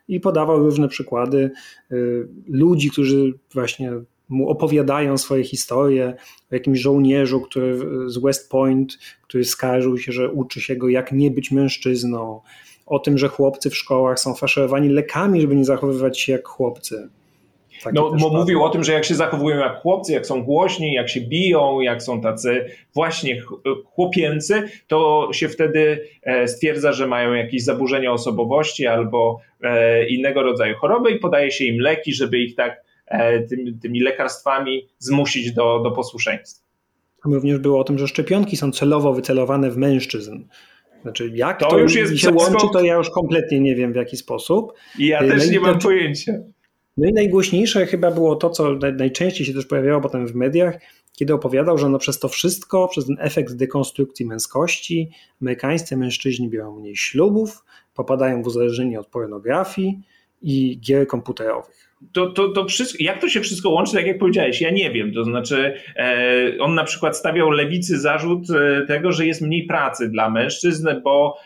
i podawał różne przykłady y, ludzi, którzy właśnie mu opowiadają swoje historie o jakimś żołnierzu, który z West Point, który skarżył się, że uczy się go, jak nie być mężczyzną, o tym, że chłopcy w szkołach są faszerowani lekami, żeby nie zachowywać się jak chłopcy. No, bo mówił o tym, że jak się zachowują jak chłopcy, jak są głośni, jak się biją, jak są tacy właśnie chłopięcy, to się wtedy e, stwierdza, że mają jakieś zaburzenia osobowości albo e, innego rodzaju choroby i podaje się im leki, żeby ich tak tymi, tymi lekarstwami zmusić do, do posłuszeństwa. Również było o tym, że szczepionki są celowo wycelowane w mężczyzn. Znaczy, jak to, to już jest się łączy, to ja już kompletnie nie wiem w jaki sposób. Ja też no nie mam pojęcia. No i najgłośniejsze chyba było to, co najczęściej się też pojawiało potem w mediach, kiedy opowiadał, że no przez to wszystko, przez ten efekt dekonstrukcji męskości, amerykańscy mężczyźni biorą mniej ślubów, popadają w uzależnienie od pornografii i gier komputerowych to, to, to wszystko, jak to się wszystko łączy, tak jak powiedziałeś, ja nie wiem. To znaczy, e, on na przykład stawiał lewicy zarzut e, tego, że jest mniej pracy dla mężczyzn, bo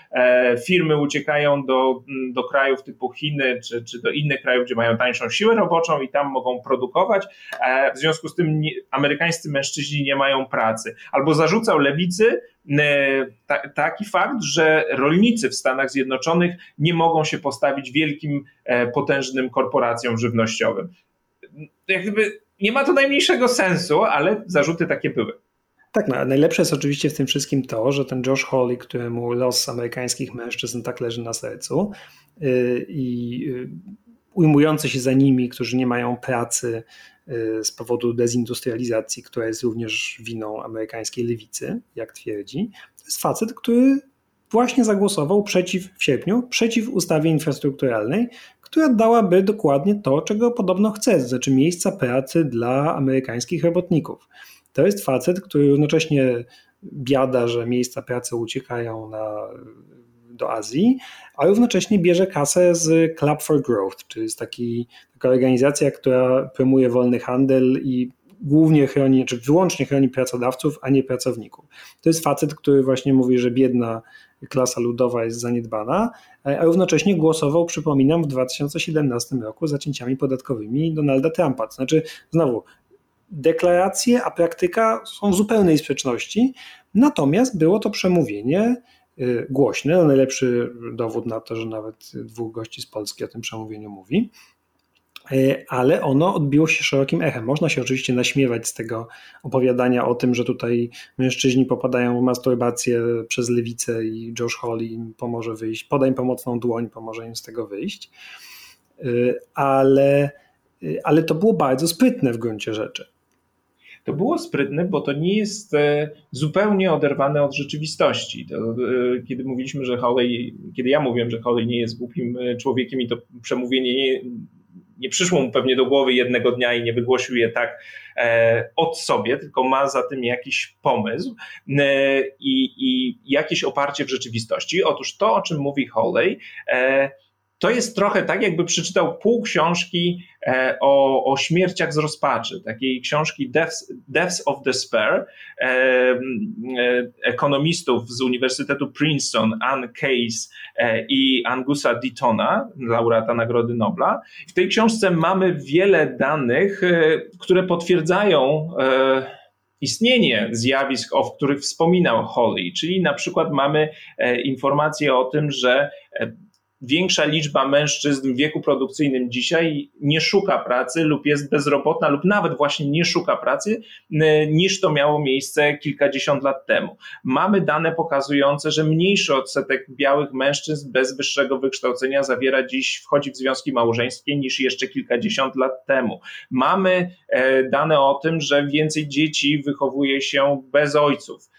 firmy uciekają do, do krajów typu Chiny czy, czy do innych krajów, gdzie mają tańszą siłę roboczą i tam mogą produkować. E, w związku z tym nie, amerykańscy mężczyźni nie mają pracy. Albo zarzucał lewicy, E, taki fakt, że rolnicy w Stanach Zjednoczonych nie mogą się postawić wielkim, e, potężnym korporacjom żywnościowym. Nie ma to najmniejszego sensu, ale zarzuty takie były. Tak, no, najlepsze jest oczywiście w tym wszystkim to, że ten Josh Hawley, któremu los amerykańskich mężczyzn tak leży na sercu yy, i yy, ujmujący się za nimi, którzy nie mają pracy, Y, z powodu dezindustrializacji, która jest również winą amerykańskiej lewicy, jak twierdzi. To jest facet, który właśnie zagłosował przeciw w sierpniu, przeciw ustawie infrastrukturalnej, która dałaby dokładnie to, czego podobno chce, to znaczy miejsca pracy dla amerykańskich robotników. To jest facet, który równocześnie biada, że miejsca pracy uciekają na do Azji, a równocześnie bierze kasę z Club for Growth, czyli jest taki, taka organizacja, która promuje wolny handel i głównie chroni, czy wyłącznie chroni pracodawców, a nie pracowników. To jest facet, który właśnie mówi, że biedna klasa ludowa jest zaniedbana, a równocześnie głosował, przypominam, w 2017 roku za cięciami podatkowymi Donalda Trumpa. To znaczy, znowu, deklaracje, a praktyka są w zupełnej sprzeczności, natomiast było to przemówienie Y, głośny. No najlepszy dowód na to, że nawet dwóch gości z Polski o tym przemówieniu mówi. Y, ale ono odbiło się szerokim echem. Można się oczywiście naśmiewać z tego opowiadania o tym, że tutaj mężczyźni popadają w masturbację przez lewicę i Josh Hawley im pomoże wyjść, poda im pomocną dłoń, pomoże im z tego wyjść. Y, ale, ale to było bardzo sprytne w gruncie rzeczy to było sprytne, bo to nie jest e, zupełnie oderwane od rzeczywistości. To, e, kiedy mówiliśmy, że Hawley, kiedy ja mówiłem, że Hawley nie jest głupim e, człowiekiem i to przemówienie nie, nie przyszło mu pewnie do głowy jednego dnia i nie wygłosił je tak od sobie, tylko ma za tym jakiś pomysł i, i jakieś oparcie w rzeczywistości. Otóż to, o czym mówi Hawley, to jest trochę tak, jakby przeczytał pół książki o, o śmierciach z rozpaczy, takiej książki Deaths, Deaths of Despair, e, e, ekonomistów z Uniwersytetu Princeton, Ann Case i Angusa Deatona, laureata Nagrody Nobla. W tej książce mamy wiele danych, które potwierdzają istnienie zjawisk, o których wspominał Holly, czyli na przykład mamy informacje o tym, że większa liczba mężczyzn w wieku produkcyjnym dzisiaj nie szuka pracy lub jest bezrobotna lub nawet właśnie nie szuka pracy niż to miało miejsce kilkadziesiąt lat temu. Mamy dane pokazujące, że mniejszy odsetek białych mężczyzn bez wyższego wykształcenia zawiera dziś, wchodzi w związki małżeńskie niż jeszcze kilkadziesiąt lat temu. Mamy e, dane o tym, że więcej dzieci wychowuje się bez ojców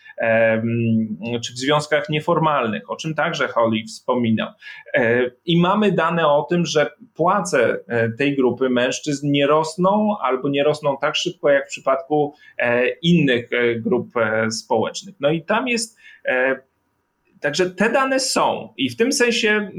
czy w związkach nieformalnych, o czym także Holly wspominał. E, I mamy dane o tym, że płace e, tej grupy mężczyzn nie rosną albo nie rosną tak szybko jak w przypadku innych grup społecznych. No i tam jest Także te dane są i w tym sensie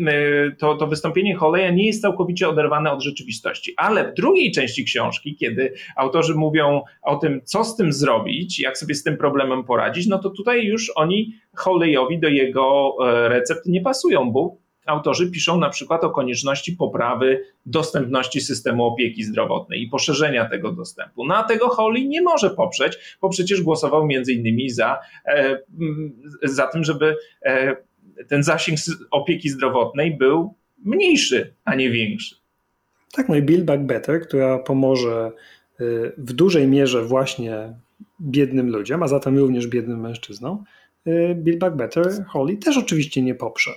y, to, to wystąpienie Holeja nie jest całkowicie oderwane od rzeczywistości. Ale w drugiej części książki, kiedy autorzy mówią o tym, co z tym zrobić, jak sobie z tym problemem poradzić, no to tutaj już oni Holejowi do jego e, recept nie pasują, bo autorzy piszą na przykład o konieczności poprawy dostępności systemu opieki zdrowotnej i poszerzenia tego dostępu. No a tego Holly nie może poprzeć, bo przecież głosował między innymi za, e, za tym, żeby e, ten zasięg opieki zdrowotnej był mniejszy, a nie większy. Tak, no i Build Back Better, która pomoże e, w dużej mierze właśnie biednym ludziom, a zatem również biednym mężczyznom, Build Back Better Holly też oczywiście nie poprze.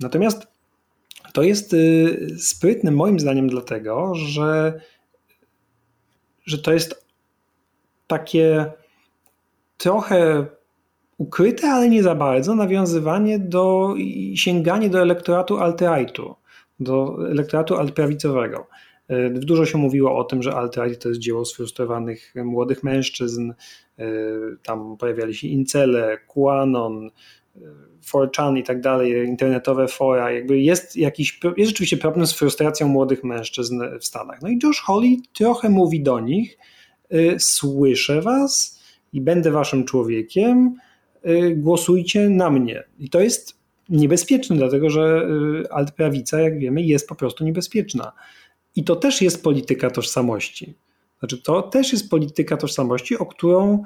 Natomiast to jest y, sprytne moim zdaniem dlatego, że, że to jest takie trochę ukryte, ale nie za bardzo nawiązywanie do sięganie do elektoratu alt-rightu, do elektoratu alt-prawicowego. Y, dużo się mówiło o tym, że alt-right to jest dzieło sfrustrowanych młodych mężczyzn. Y, tam pojawiali się incele, QAnon, 4chan i tak dalej, internetowe fora, jakby jest jakiś, jest rzeczywiście problem z frustracją młodych mężczyzn w Stanach. No i Josh Hawley trochę mówi do nich, y, słyszę was i będę waszym człowiekiem, y, głosujcie na mnie. I to jest niebezpieczne, dlatego że y, altprawica, jak wiemy, jest po prostu niebezpieczna. I to też jest polityka tożsamości. Znaczy, to też jest polityka tożsamości, o którą,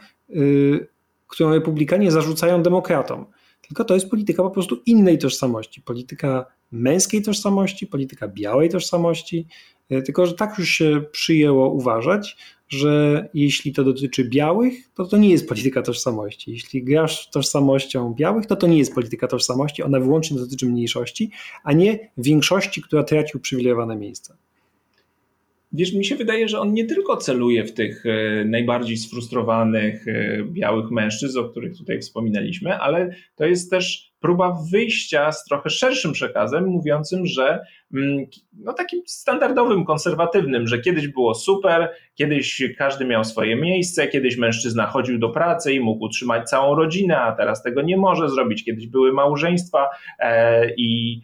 którą republikanie zarzucają demokratom tylko to jest polityka po prostu innej tożsamości. Polityka męskiej tożsamości, polityka białej tożsamości. E, tylko, że tak już się przyjęło uważać, że jeśli to dotyczy białych, to to nie jest polityka tożsamości. Jeśli grasz tożsamością białych, to to nie jest polityka tożsamości. Ona wyłącznie dotyczy mniejszości, a nie większości, która traci uprzywilejowane miejsca. Wiesz, mi się wydaje, że on nie tylko celuje w tych e, najbardziej sfrustrowanych e, białych mężczyzn, o których tutaj wspominaliśmy, ale to jest też próba wyjścia z trochę szerszym przekazem, mówiącym, że mm, no takim standardowym, konserwatywnym, że kiedyś było super, kiedyś każdy miał swoje miejsce, kiedyś mężczyzna chodził do pracy i mógł utrzymać całą rodzinę, a teraz tego nie może zrobić. Kiedyś były małżeństwa e, i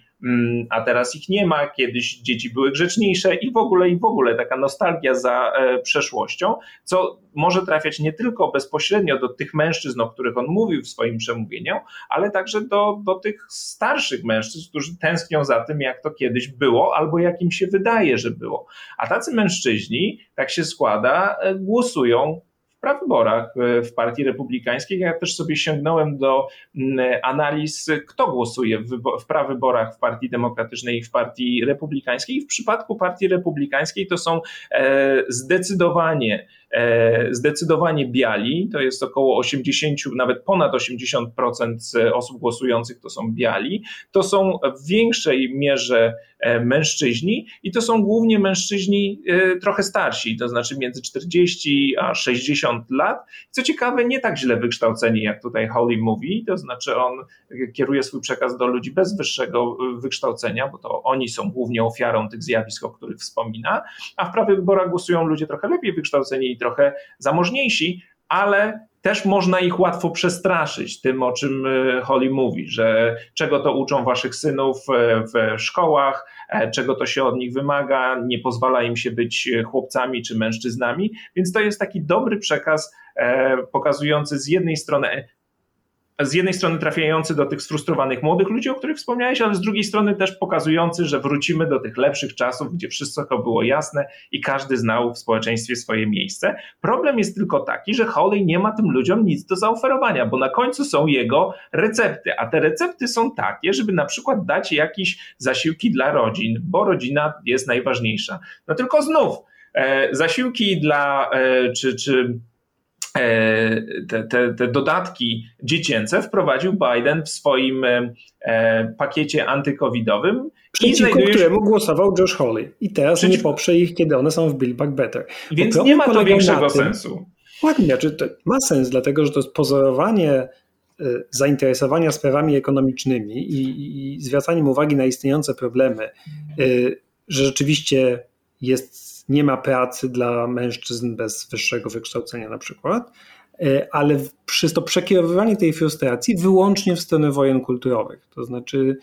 a teraz ich nie ma, kiedyś dzieci były grzeczniejsze i w ogóle, i w ogóle taka nostalgia za e, przeszłością, co może trafiać nie tylko bezpośrednio do tych mężczyzn, o których on mówił w swoim przemówieniu, ale także do, do tych starszych mężczyzn, którzy tęsknią za tym, jak to kiedyś było, albo jak im się wydaje, że było. A tacy mężczyźni, tak się składa, e, głosują prawyborach w Partii Republikańskiej. Ja też sobie sięgnąłem do mm, analiz, kto głosuje w, w prawyborach w Partii Demokratycznej i w Partii Republikańskiej. W przypadku Partii Republikańskiej to są e, zdecydowanie zdecydowanie biali, to jest około 80, nawet ponad 80% osób głosujących to są biali, to są w większej mierze e, mężczyźni i to są głównie mężczyźni e, trochę starsi, to znaczy między 40 a 60 lat. Co ciekawe, nie tak źle wykształceni, jak tutaj Holly mówi, to znaczy on kieruje swój przekaz do ludzi bez wyższego wykształcenia, bo to oni są głównie ofiarą tych zjawisk, o których wspomina, a w prawych wyborach głosują ludzie trochę lepiej wykształceni trochę zamożniejsi, ale też można ich łatwo przestraszyć tym, o czym e, Holly mówi, że czego to uczą waszych synów e, w szkołach, e, czego to się od nich wymaga, nie pozwala im się być chłopcami czy mężczyznami, więc to jest taki dobry przekaz pokazujący z jednej strony z jednej strony trafiający do tych sfrustrowanych młodych ludzi, o których wspomniałeś, ale z drugiej strony też pokazujący, że wrócimy do tych lepszych czasów, gdzie wszystko było jasne i każdy znał w społeczeństwie swoje miejsce. Problem jest tylko taki, że Hawley nie ma tym ludziom nic do zaoferowania, bo na końcu są jego recepty, a te recepty są takie, żeby na przykład dać jakieś zasiłki dla rodzin, bo rodzina jest najważniejsza. No tylko znów, e, zasiłki dla, e, czy, czy te, te, te, dodatki dziecięce wprowadził Biden w swoim e, pakiecie antykowidowym. Przeciwko znajdujesz... któremu głosował Josh Hawley. I teraz Przeciw... nie poprze ich, kiedy one są w Build Back Better. Więc nie ma to większego tym, sensu. Ładnie, znaczy to ma sens, dlatego że to jest pozorowanie e, zainteresowania sprawami ekonomicznymi i, i zwracaniem uwagi na istniejące problemy, że rzeczywiście jest nie ma pracy dla mężczyzn bez wyższego wykształcenia na przykład, e, ale przez to przekierowywanie tej frustracji wyłącznie w stronę wojen kulturowych. To znaczy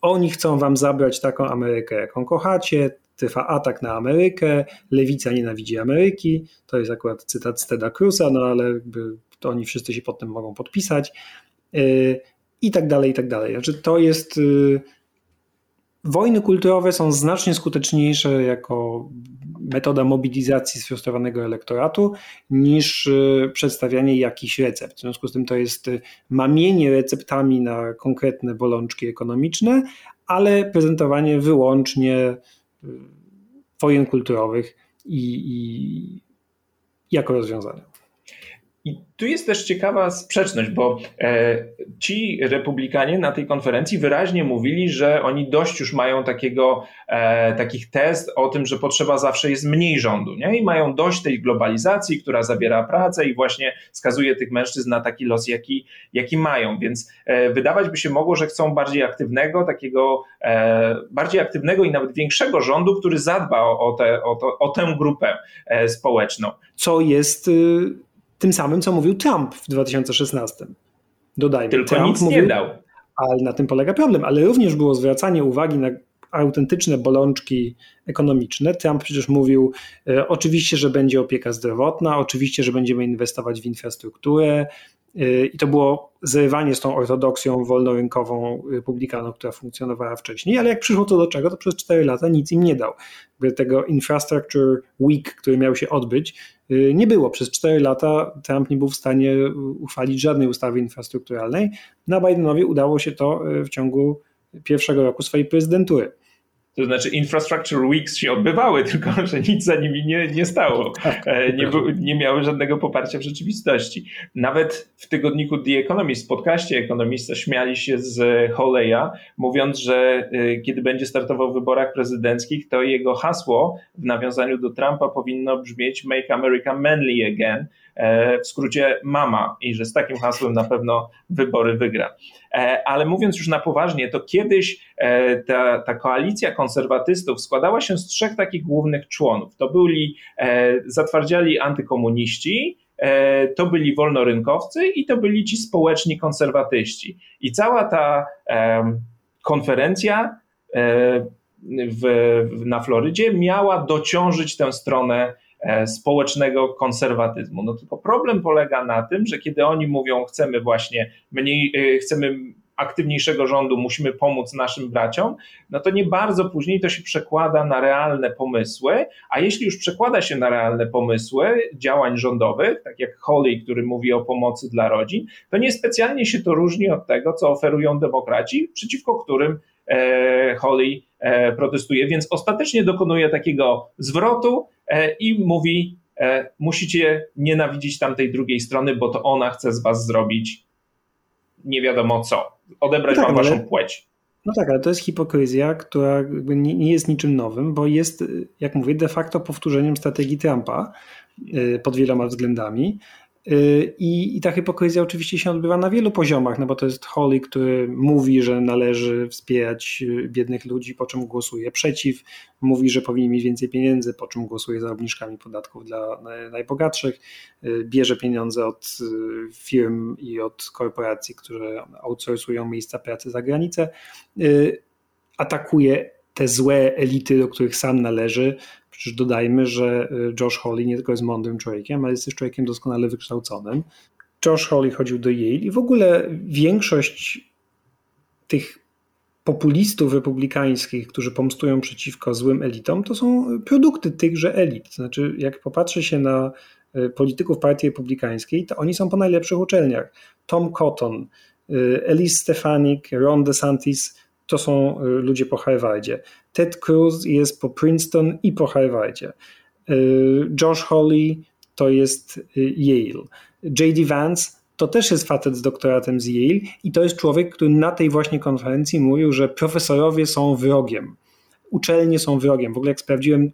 oni chcą wam zabrać taką Amerykę, jaką kochacie, trwa atak na Amerykę, lewica nienawidzi Ameryki, to jest akurat cytat z Teda Cruza, no ale to oni wszyscy się pod tym mogą podpisać e, i tak dalej, i tak dalej. Znaczy to jest y, Wojny kulturowe są znacznie skuteczniejsze jako metoda mobilizacji sfrustrowanego elektoratu niż y, przedstawianie jakichś recept. W związku z tym to jest y, mamienie receptami na konkretne bolączki ekonomiczne, ale prezentowanie wyłącznie y, wojen kulturowych i, i jako rozwiązania. I tu jest też ciekawa sprzeczność, bo e, ci republikanie na tej konferencji wyraźnie mówili, że oni dość już mają takiego, e, takich test o tym, że potrzeba zawsze jest mniej rządu, nie? I mają dość tej globalizacji, która zabiera pracę i właśnie skazuje tych mężczyzn na taki los, jaki, jaki mają. Więc e, wydawać by się mogło, że chcą bardziej aktywnego, takiego bardziej aktywnego i nawet większego rządu, który zadba o, te, o, to, o tę grupę społeczną. Co jest y, tym samym, co mówił Trump w 2016. Dodajmy. Tylko Trump nic mówił, nie dał. Ale na tym polega problem, ale również było zwracanie uwagi na autentyczne bolączki ekonomiczne. Trump przecież mówił e, oczywiście, że będzie opieka zdrowotna, oczywiście, że będziemy inwestować w infrastrukturę, i to było zrywanie z tą ortodoksją wolnorynkową republikanów, która funkcjonowała wcześniej, ale jak przyszło to do czego, to przez 4 lata nic im nie dał. Tego Infrastructure Week, który miał się odbyć, y, nie było. Przez 4 lata Trump nie był w stanie uchwalić żadnej ustawy infrastrukturalnej. Na Bidenowi udało się to y, w ciągu pierwszego roku swojej prezydentury. To znaczy Infrastructure Weeks się odbywały, [LAUGHS] tylko że nic za nimi nie, nie stało. [LAUGHS] Tak. E, nie, nie miały żadnego poparcia w rzeczywistości. Nawet w tygodniku The Economist, w podcaście ekonomista, śmiali się z Holeya, mówiąc, że e, kiedy będzie startował w wyborach prezydenckich, to jego hasło w nawiązaniu do Trumpa powinno brzmieć Make America Manly Again, w skrócie mama i że z takim hasłem na pewno wybory wygra. E, ale mówiąc już na poważnie, to kiedyś e, ta, ta koalicja konserwatystów składała się z trzech takich głównych członów. To byli zatwardziali antykomuniści, to byli wolnorynkowcy i to byli ci społeczni konserwatyści. I cała ta konferencja w, na Florydzie miała dociążyć tę stronę E, społecznego konserwatyzmu. No tylko problem polega na tym, że kiedy oni mówią, chcemy właśnie mniej, e, chcemy aktywniejszego rządu, musimy pomóc naszym braciom, no to nie bardzo później to się przekłada na realne pomysły, a jeśli już przekłada się na realne pomysły działań rządowych, tak jak Holly, który mówi o pomocy dla rodzin, to niespecjalnie się to różni od tego, co oferują demokraci, przeciwko którym e, Holly protestuje, więc ostatecznie dokonuje takiego zwrotu, E, i mówi, e, musicie nienawidzić tamtej drugiej strony, bo to ona chce z was zrobić nie wiadomo co, odebrać no tak, wam waszą płeć. No tak, ale to jest hipokryzja, która nie, nie, jest niczym nowym, bo jest, jak mówię, de facto powtórzeniem strategii Trumpa e, pod wieloma względami. Y, I, I ta hipokryzja oczywiście się odbywa na wielu poziomach, no bo to jest Holly, który mówi, że należy wspierać y, biednych ludzi, po czym głosuje przeciw, mówi, że powinien mieć więcej pieniędzy, po czym głosuje za obniżkami podatków dla najbogatszych, y, bierze pieniądze od firm i od korporacji, które outsourcują miejsca pracy za granicę, atakuje te złe elity, do których sam należy, Przecież dodajmy, że y, Josh Hawley nie tylko jest mądrym człowiekiem, ale jest też człowiekiem doskonale wykształconym. Josh Hawley chodził do Yale i w ogóle większość tych populistów republikańskich, którzy pomstują przeciwko złym elitom, to są produkty tychże elit. Znaczy, jak popatrzy się na e, polityków partii republikańskiej, to oni są po najlepszych uczelniach. Tom Cotton, e, Elise Stefanik, Ron DeSantis to są ludzie po Harvardzie. Ted Cruz jest po Princeton i po Harvardzie. Josh Hawley to jest Yale. J.D. Vance to też jest facet z doktoratem z Yale i to jest człowiek, który na tej właśnie konferencji mówił, że profesorowie są wrogiem, uczelnie są wrogiem. W ogóle jak sprawdziłem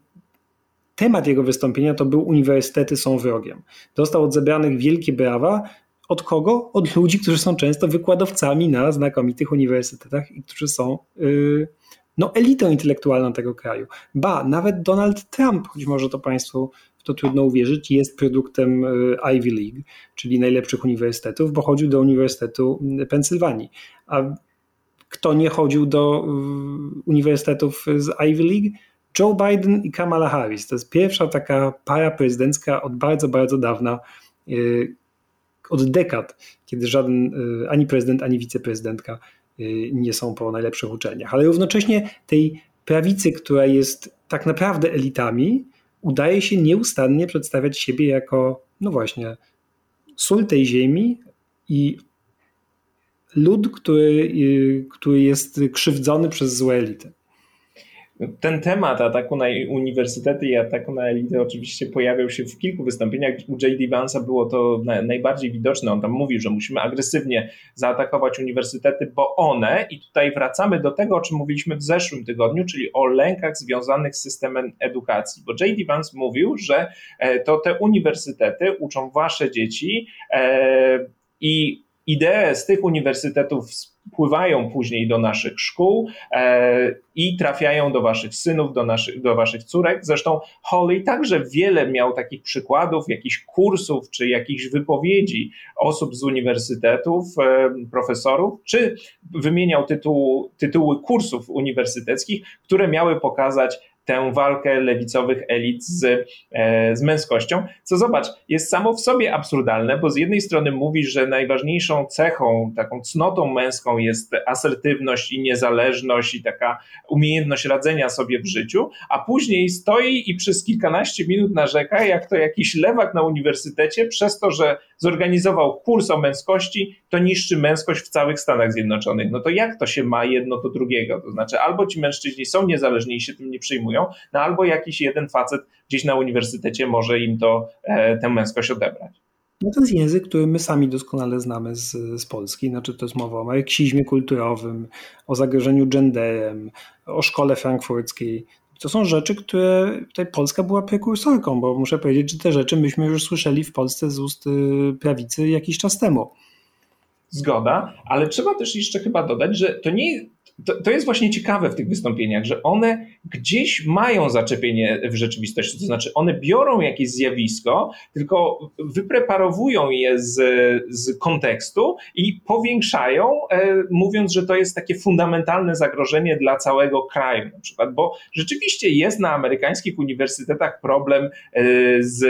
temat jego wystąpienia, to był uniwersytety są wrogiem. Dostał od zebranych wielkie brawa. Od kogo? Od ludzi, którzy są często wykładowcami na znakomitych uniwersytetach i którzy są yy, no, elitą intelektualną tego kraju. Ba, nawet Donald Trump, choć może to Państwu to trudno uwierzyć, jest produktem e, Ivy League, czyli najlepszych uniwersytetów, bo chodził do Uniwersytetu Pensylwanii. A kto nie chodził do e, uniwersytetów z Ivy League? Joe Biden i Kamala Harris. To jest pierwsza taka para prezydencka od bardzo, bardzo dawna, e, od dekad, kiedy żaden ani prezydent, ani wiceprezydentka nie są po najlepszych uczelniach. Ale równocześnie tej prawicy, która jest tak naprawdę elitami, udaje się nieustannie przedstawiać siebie jako, no właśnie, sól tej ziemi i lud, który, który jest krzywdzony przez złe elity. Ten temat ataku na uniwersytety i ataku na elity oczywiście pojawiał się w kilku wystąpieniach. U J.D. Vance'a było to najbardziej widoczne. On tam mówił, że musimy agresywnie zaatakować uniwersytety, bo one, i tutaj wracamy do tego, o czym mówiliśmy w zeszłym tygodniu, czyli o lękach związanych z systemem edukacji. Bo J.D. Vance mówił, że e, to te uniwersytety uczą wasze dzieci e, i idee z tych uniwersytetów wpływają później do naszych szkół e, i trafiają do waszych synów, do, do waszych córek. Zresztą Holly także wiele miał takich przykładów, jakichś kursów czy jakichś wypowiedzi osób z uniwersytetów, e, profesorów, czy wymieniał tytuł, tytuły kursów uniwersyteckich, które miały pokazać tę walkę lewicowych elit z, e, z męskością, co zobacz, jest samo w sobie absurdalne, bo z jednej strony mówisz, że najważniejszą cechą, taką cnotą męską jest asertywność i niezależność i taka umiejętność radzenia sobie w życiu, a później stoi i przez kilkanaście minut narzeka, jak to jakiś lewak na uniwersytecie, przez to, że zorganizował kurs o męskości, to niszczy męskość w całych Stanach Zjednoczonych. No to jak to się ma jedno do drugiego? To znaczy, albo ci mężczyźni są niezależni i się tym nie przyjmują, no albo jakiś jeden facet gdzieś na uniwersytecie może im to, e, tę męskość odebrać. No to jest język, który my sami doskonale znamy z, z Polski. Znaczy to jest mowa o marksizmie kulturowym, o zagrożeniu genderem, o szkole frankfurckiej. To są rzeczy, które tutaj Polska była prekursorką, bo muszę powiedzieć, że te rzeczy myśmy już słyszeli w Polsce z ust y, prawicy jakiś czas temu. Zgoda, ale trzeba też jeszcze chyba dodać, że to nie, to, to jest właśnie ciekawe w tych wystąpieniach, że one gdzieś mają zaczepienie w rzeczywistości. To znaczy, one biorą jakieś zjawisko, tylko wypreparowują je z, z kontekstu i powiększają, e, mówiąc, że to jest takie fundamentalne zagrożenie dla całego kraju, na przykład, bo rzeczywiście jest na amerykańskich uniwersytetach problem e, z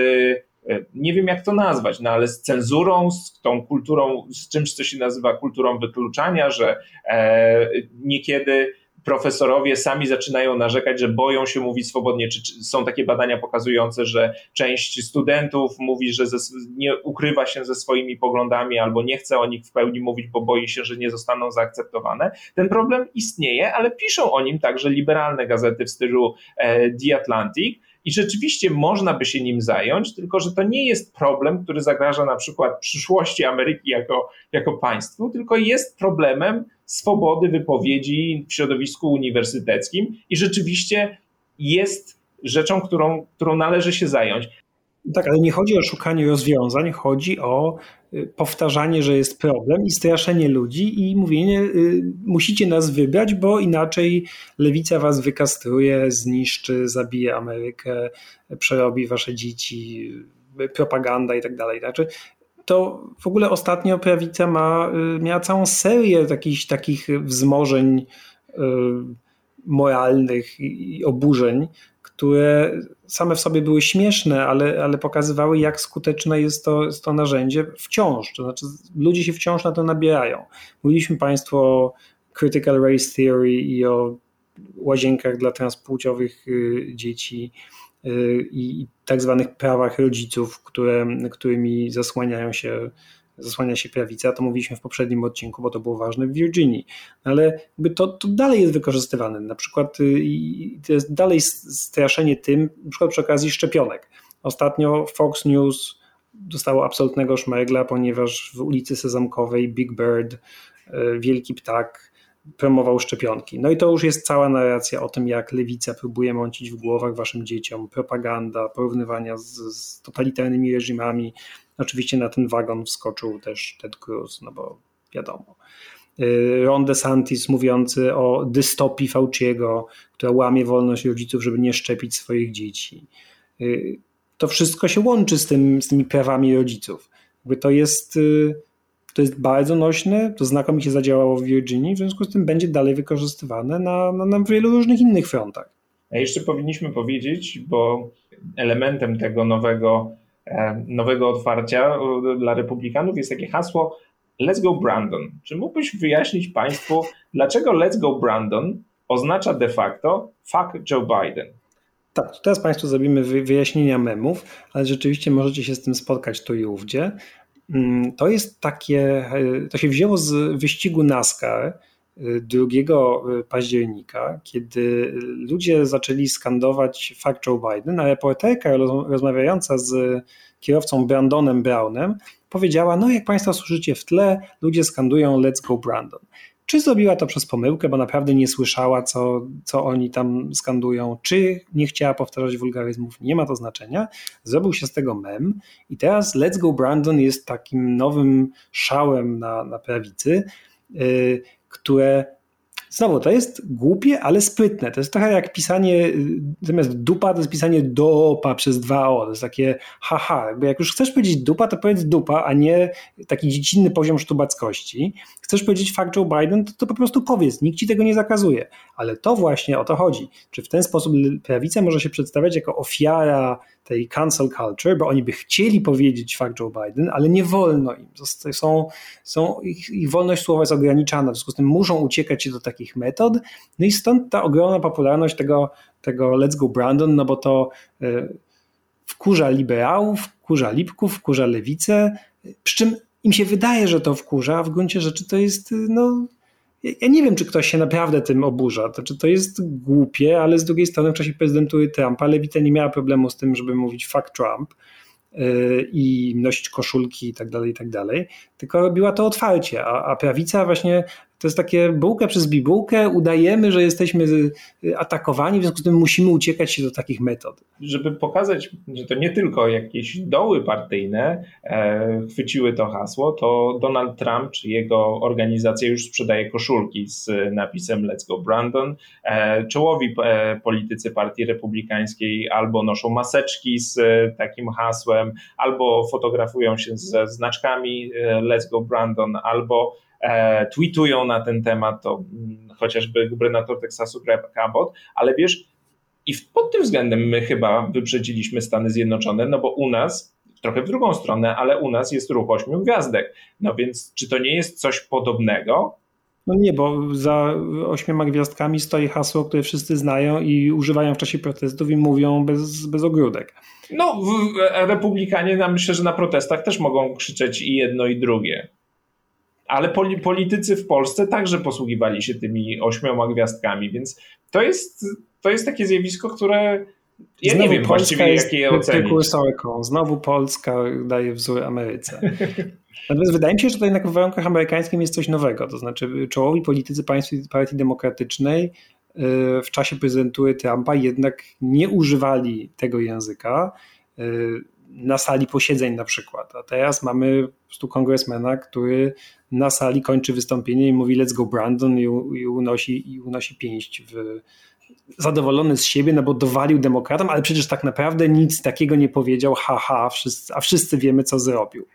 nie wiem jak to nazwać, no ale z cenzurą, z tą kulturą, z czymś, co się nazywa kulturą wykluczania, że e, niekiedy profesorowie sami zaczynają narzekać, że boją się mówić swobodnie. Czy, czy są takie badania pokazujące, że część studentów mówi, że ze, nie ukrywa się ze swoimi poglądami albo nie chce o nich w pełni mówić, bo boi się, że nie zostaną zaakceptowane. Ten problem istnieje, ale piszą o nim także liberalne gazety w stylu e, The Atlantic i rzeczywiście można by się nim zająć, tylko że to nie jest problem, który zagraża na przykład przyszłości Ameryki jako, jako państwu, tylko jest problemem swobody wypowiedzi w środowisku uniwersyteckim i rzeczywiście jest rzeczą, którą, którą należy się zająć. Tak, ale nie chodzi o szukanie rozwiązań, chodzi o y, powtarzanie, że jest problem i straszenie ludzi i mówienie, y, musicie nas wybrać, bo inaczej lewica was wykastruje, zniszczy, zabije Amerykę, przerobi wasze dzieci, y, propaganda i tak dalej. Znaczy, to w ogóle ostatnio prawica ma, miała całą serię takich, takich wzmożeń moralnych i oburzeń, które same w sobie były śmieszne, ale, ale pokazywały, jak skuteczne jest to, jest to narzędzie wciąż. To znaczy, ludzie się wciąż na to nabierają. Mówiliśmy Państwu o critical race theory i o łazienkach dla transpłciowych y, dzieci y, i tak zwanych prawach rodziców, które, którymi zasłaniają się zasłania się prawica, to mówiliśmy w poprzednim odcinku, bo to było ważne w Virginii, ale jakby to, to dalej jest wykorzystywane, na przykład y, to jest dalej straszenie tym, na przykład przy okazji szczepionek. Ostatnio Fox News dostało absolutnego szmergla, ponieważ w ulicy Sezamkowej Big Bird, y, wielki ptak, promował szczepionki. No i to już jest cała narracja o tym, jak lewica próbuje mącić w głowach waszym dzieciom, propaganda, porównywania z, z totalitarnymi reżimami, Oczywiście na ten wagon wskoczył też Ted Cruz, no bo wiadomo. Y, Ron DeSantis mówiący o dystopii Fauciego, która łamie wolność rodziców, żeby nie szczepić swoich dzieci. Y, to wszystko się łączy z, tym, z tymi prawami rodziców. Jakby to jest, y, to jest bardzo nośne, to znakomicie zadziałało w Virginii, w związku z tym będzie dalej wykorzystywane na, na, na wielu różnych innych frontach. A jeszcze powinniśmy powiedzieć, bo elementem tego nowego E, nowego otwarcia dla republikanów jest takie hasło Let's go Brandon. Czy mógłbyś wyjaśnić Państwu, dlaczego Let's go Brandon oznacza de facto fuck Joe Biden? Tak, teraz Państwu zrobimy wyjaśnienia memów, ale rzeczywiście możecie się z tym spotkać tu i ówdzie. Mm, to jest takie, e, to się wzięło z wyścigu NASCAR 2 e, października, kiedy ludzie zaczęli skandować fuck Joe Biden, a reporterka rozmawiająca z kierowcą Brandonem Brownem, powiedziała: No, jak Państwo słyszycie w tle, ludzie skandują Let's go Brandon. Czy zrobiła to przez pomyłkę, bo naprawdę nie słyszała, co, co oni tam skandują, czy nie chciała powtarzać wulgaryzmów, nie ma to znaczenia. Zrobił się z tego mem. I teraz Let's Go Brandon jest takim nowym szałem na, na prawicy, yy, które Znowu, to jest głupie, ale sprytne. To jest trochę jak pisanie, zamiast dupa, to jest pisanie dopa przez dwa o. To jest takie haha. Jak już chcesz powiedzieć dupa, to powiedz dupa, a nie taki dziecinny poziom sztubackości. Chcesz powiedzieć fakt Joe Biden, to, to po prostu powiedz. Nikt ci tego nie zakazuje. Ale to właśnie o to chodzi. Czy w ten sposób prawica może się przedstawiać jako ofiara tej cancel culture, bo oni by chcieli powiedzieć fakt Joe Biden, ale nie wolno im. Są, są, ich, ich wolność słowa jest ograniczana, w związku z tym muszą uciekać się do takich metod. No i stąd ta ogromna popularność tego, tego Let's Go Brandon, no bo to y, wkurza liberałów, wkurza lipków, wkurza lewicę, przy czym im się wydaje, że to wkurza, a w gruncie rzeczy to jest no, ja nie wiem, czy ktoś się naprawdę tym oburza. To, czy to jest głupie, ale z drugiej strony w czasie prezydentury Trumpa lewica nie miała problemu z tym, żeby mówić fuck Trump yy, i nosić koszulki i tak dalej, i tak dalej, tylko robiła to otwarcie, a, a prawica właśnie to jest takie bułkę przez bibułkę, udajemy, że jesteśmy atakowani, w związku z tym musimy uciekać się do takich metod. Żeby pokazać, że to nie tylko jakieś doły partyjne e, chwyciły to hasło, to Donald Trump czy jego organizacja już sprzedaje koszulki z napisem Let's Go Brandon. E, czołowi e, politycy Partii Republikańskiej albo noszą maseczki z e, takim hasłem, albo fotografują się ze znaczkami e, Let's Go Brandon, albo E, tweetują na ten temat, to mm, chociażby gubernator Teksasu Greg Abbott, ale wiesz, i pod tym względem my chyba wyprzedziliśmy Stany Zjednoczone, no bo u nas trochę w drugą stronę, ale u nas jest ruch ośmiu gwiazdek. No więc czy to nie jest coś podobnego? No nie, bo za ośmioma gwiazdkami stoi hasło, które wszyscy znają i używają w czasie protestów i mówią bez, bez ogródek. No, republikanie, no, myślę, że na protestach też mogą krzyczeć i jedno i drugie ale politycy w Polsce także posługiwali się tymi ośmioma gwiazdkami, więc to jest, to jest takie zjawisko, które ja Znowu nie wiem Polska właściwie, jak je ocenić. Znowu Polska daje wzór Ameryce. [LAUGHS] Natomiast wydaje mi się, że to jednak w warunkach amerykańskim jest coś nowego. To znaczy, czołowi politycy państw Partii Demokratycznej y, w czasie prezydentury Trumpa jednak nie używali tego języka. Y, na sali posiedzeń na przykład. A teraz mamy po prostu kongresmena, który na sali kończy wystąpienie i mówi let's go Brandon i, i, unosi, i unosi pięść w, zadowolony z siebie, no bo dowalił demokratom, ale przecież tak naprawdę nic takiego nie powiedział, haha, wszyscy, a wszyscy wiemy, co zrobił.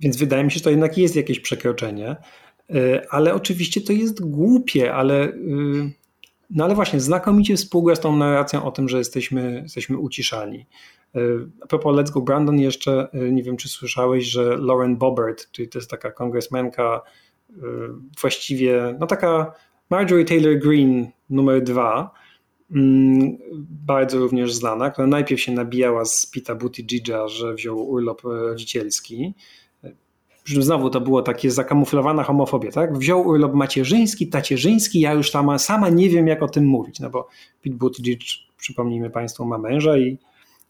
Więc wydaje mi się, że to jednak jest jakieś przekroczenie, y, ale oczywiście to jest głupie, ale y, No ale właśnie, znakomicie współgra z tą narracją o tym, że jesteśmy, jesteśmy uciszani. E, a propos Let's Go Brandon jeszcze, e, nie wiem czy słyszałeś, że Lauren Boebert, czyli to jest taka kongresmenka e, właściwie, no taka Marjorie Taylor Greene numer dwa, mm, bardzo również znana, która najpierw się nabijała z Pita Buttigiega, że wziął urlop rodzicielski, znowu to było takie zakamuflowana homofobia, tak? Wziął urlop macierzyński, tacierzyński, ja już sama, sama nie wiem, jak o tym mówić, no bo Pete Buttigieg, przypomnijmy Państwu, ma męża i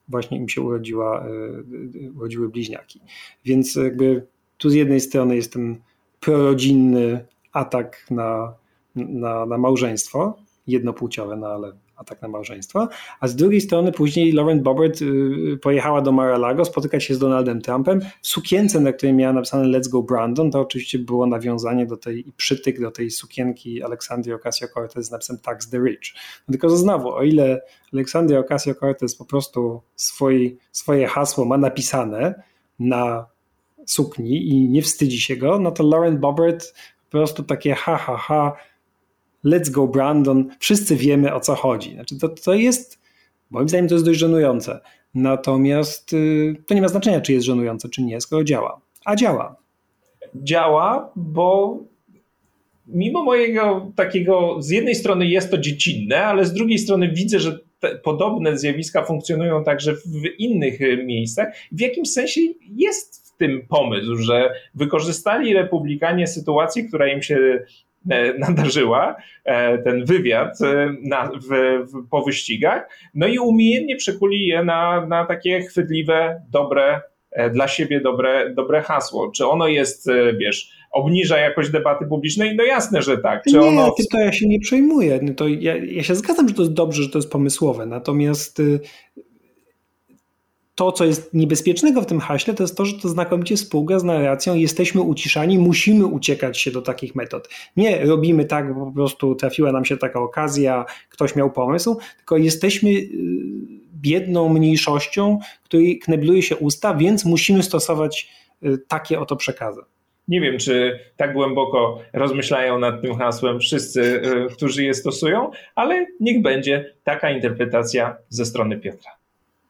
właśnie im się urodziła, e, urodziły bliźniaki. Więc jakby tu z jednej strony jest ten prorodzinny atak na, na, na małżeństwo, jednopłciowe, no ale atak na małżeństwo, a z drugiej strony później Lauren Boebert y, pojechała do Mar-a-Lago spotykać się z Donaldem Trumpem sukience, na której miała napisane Let's Go Brandon, to oczywiście było nawiązanie do tej przytyk do tej sukienki Aleksandrii Ocasio-Cortez z napisem Tax the Rich. No tylko znowu, o ile Aleksandria Ocasio-Cortez po prostu swój, swoje hasło ma napisane na sukni i nie wstydzi się go, no to Lauren Boebert po prostu takie ha, ha, ha, let's go Brandon, wszyscy wiemy o co chodzi. Znaczy to, to jest, moim zdaniem to jest dość żenujące. Natomiast y, to nie ma znaczenia, czy jest żenujące, czy nie, skoro działa. A działa. Działa, bo mimo mojego takiego, z jednej strony jest to dziecinne, ale z drugiej strony widzę, że podobne zjawiska funkcjonują także w innych y, miejscach. W jakimś sensie jest w tym pomysł, że wykorzystali republikanie sytuację, która im się nadarzyła, e, ten wywiad e, na, w, w, po wyścigach, no i umiejętnie przekuli je na, na takie chwytliwe, dobre, dla siebie dobre, dobre hasło. Czy ono jest, wiesz, obniża jakość debaty publicznej? No jasne, że tak. Czy nie, ono... to ja się nie przejmuję. No to ja, ja się zgadzam, że to jest dobrze, że to jest pomysłowe, natomiast y, to, co jest niebezpiecznego w tym haśle, to jest to, że to znakomicie spółka z narracją jesteśmy uciszani, musimy uciekać się do takich metod. Nie robimy tak, bo po prostu trafiła nam się taka okazja, ktoś miał pomysł, tylko jesteśmy y, biedną mniejszością, której knebluje się usta, więc musimy stosować y, takie oto przekazy. Nie wiem, czy tak głęboko rozmyślają nad tym hasłem wszyscy, y, którzy je stosują, ale niech będzie taka interpretacja ze strony Piotra.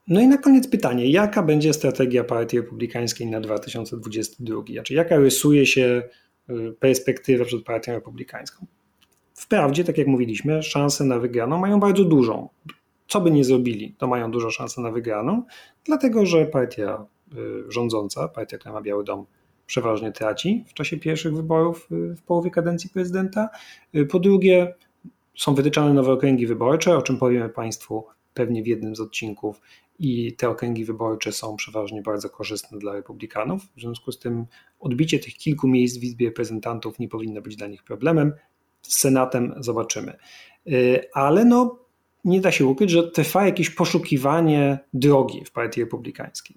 No i na koniec pytanie, jaka będzie strategia Partii Republikańskiej na 2022? Znaczy, jaka rysuje się y, perspektywa przed Partią Republikańską? Wprawdzie, tak jak mówiliśmy, szanse na wygraną mają bardzo dużą. Co by nie zrobili, to mają dużo szansę na wygraną, dlatego że partia y, rządząca, partia, która ma Biały Dom, przeważnie traci w czasie pierwszych wyborów y, w połowie kadencji prezydenta. Po drugie, są wytyczane nowe okręgi wyborcze, o czym powiemy Państwu pewnie w jednym z odcinków i te okręgi wyborcze są przeważnie bardzo korzystne dla republikanów. W związku z tym odbicie tych kilku miejsc w Izbie Reprezentantów nie powinno być dla nich problemem. Z Senatem zobaczymy. Y, ale no, nie da się ukryć, że trwa jakieś poszukiwanie drogi w partii republikańskiej.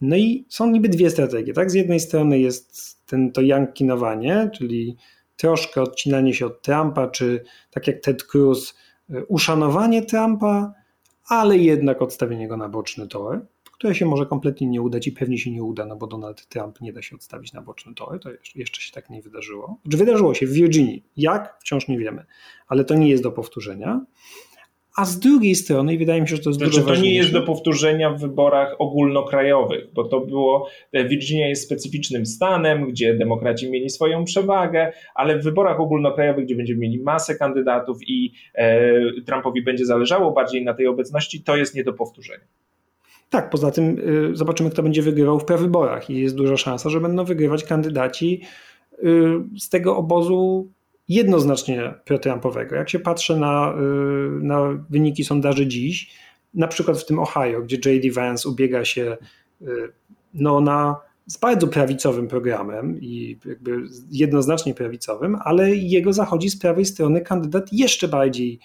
No i są niby dwie strategie. Tak? Z jednej strony jest ten, to jankinowanie, czyli troszkę odcinanie się od Trumpa, czy tak jak Ted Cruz, y, uszanowanie Trumpa, ale jednak odstawienie go na boczny tor, które się może kompletnie nie udać i pewnie się nie uda, no bo Donald Trump nie da się odstawić na boczny tor, to jeszcze się tak nie wydarzyło. Znaczy wydarzyło się w Virginii. Jak? Wciąż nie wiemy, ale to nie jest do powtórzenia a z drugiej strony, i wydaje mi się, że to jest znaczy, dużo to nie jest do powtórzenia w wyborach ogólnokrajowych, bo to było, e, Virginia jest specyficznym stanem, gdzie demokraci mieli swoją przewagę, ale w wyborach ogólnokrajowych, gdzie będziemy mieli masę kandydatów i e, Trumpowi będzie zależało bardziej na tej obecności, to jest nie do powtórzenia. Tak, poza tym y, zobaczymy, kto będzie wygrywał w prawyborach i jest duża szansa, że będą wygrywać kandydaci y, z tego obozu jednoznacznie pro-Trumpowego. Jak się patrzy na, y, na wyniki sondaży dziś, na przykład w tym Ohio, gdzie J.D. Vance ubiega się y, no, na, z bardzo prawicowym programem i jakby jednoznacznie prawicowym, ale jego zachodzi z prawej strony kandydat jeszcze bardziej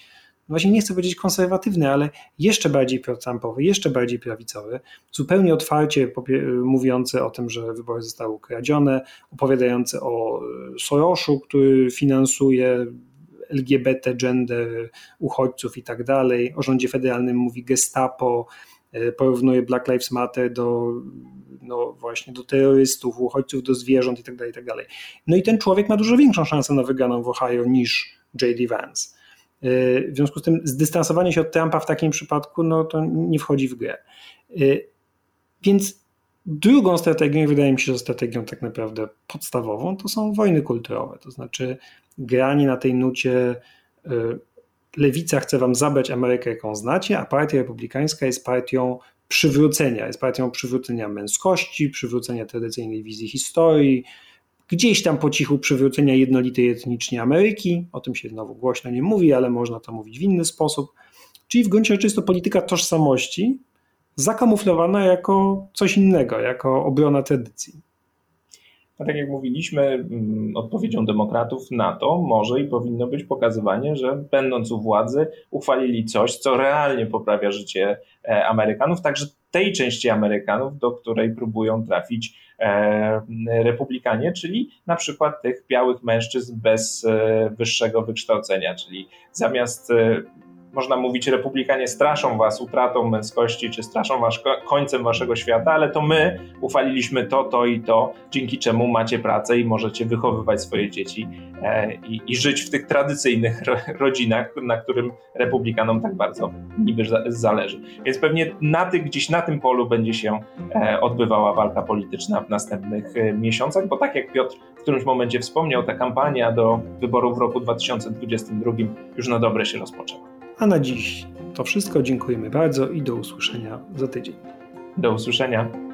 właśnie nie chcę powiedzieć konserwatywny, ale jeszcze bardziej pro-Trumpowy, jeszcze bardziej prawicowy, zupełnie otwarcie mówiący o tym, że wybory zostały ukradzione, opowiadający o e, Soroszu, który finansuje LGBT, gender, uchodźców i tak dalej. O rządzie federalnym mówi Gestapo, e, porównuje Black Lives Matter do, no właśnie do terrorystów, uchodźców, do zwierząt i tak dalej, i tak. No i ten człowiek ma dużo większą szansę na wygraną w Ohio niż J.D. Vance. W związku z tym zdystansowanie się od Trumpa w takim przypadku no, to nie wchodzi w grę. Więc drugą strategią, wydaje mi się, że strategią tak naprawdę podstawową, to są wojny kulturowe. To znaczy granie na tej nucie lewica chce wam zabrać Amerykę, jaką znacie, a partia republikańska jest partią przywrócenia, jest partią przywrócenia męskości, przywrócenia tradycyjnej wizji historii, gdzieś tam po cichu przywrócenia jednolitej etnicznie Ameryki, o tym się znowu głośno nie mówi, ale można to mówić w inny sposób, czyli w gruncie rzeczy jest to polityka tożsamości, zakamuflowana jako coś innego, jako obrona tradycji. A tak jak mówiliśmy, mm, odpowiedzią demokratów na to może i powinno być pokazywanie, że będąc u władzy uchwalili coś, co realnie poprawia życie e, Amerykanów, także tej części Amerykanów, do której próbują trafić republikanie, czyli na przykład tych białych mężczyzn bez e, wyższego wykształcenia, czyli zamiast można mówić, republikanie straszą was utratą męskości, czy straszą was końcem waszego świata, ale to my uchwaliliśmy to, to i to, dzięki czemu macie pracę i możecie wychowywać swoje dzieci e, i, i, żyć w tych tradycyjnych rodzinach, na którym republikanom tak bardzo niby zależy. Więc pewnie na tych, gdzieś na tym polu będzie się e, odbywała walka polityczna w następnych e, miesiącach, bo tak jak Piotr w którymś momencie wspomniał, ta kampania do wyborów w roku 2022 już na dobre się rozpoczęła. A na dziś to wszystko. Dziękujemy bardzo i do usłyszenia za tydzień. Do usłyszenia.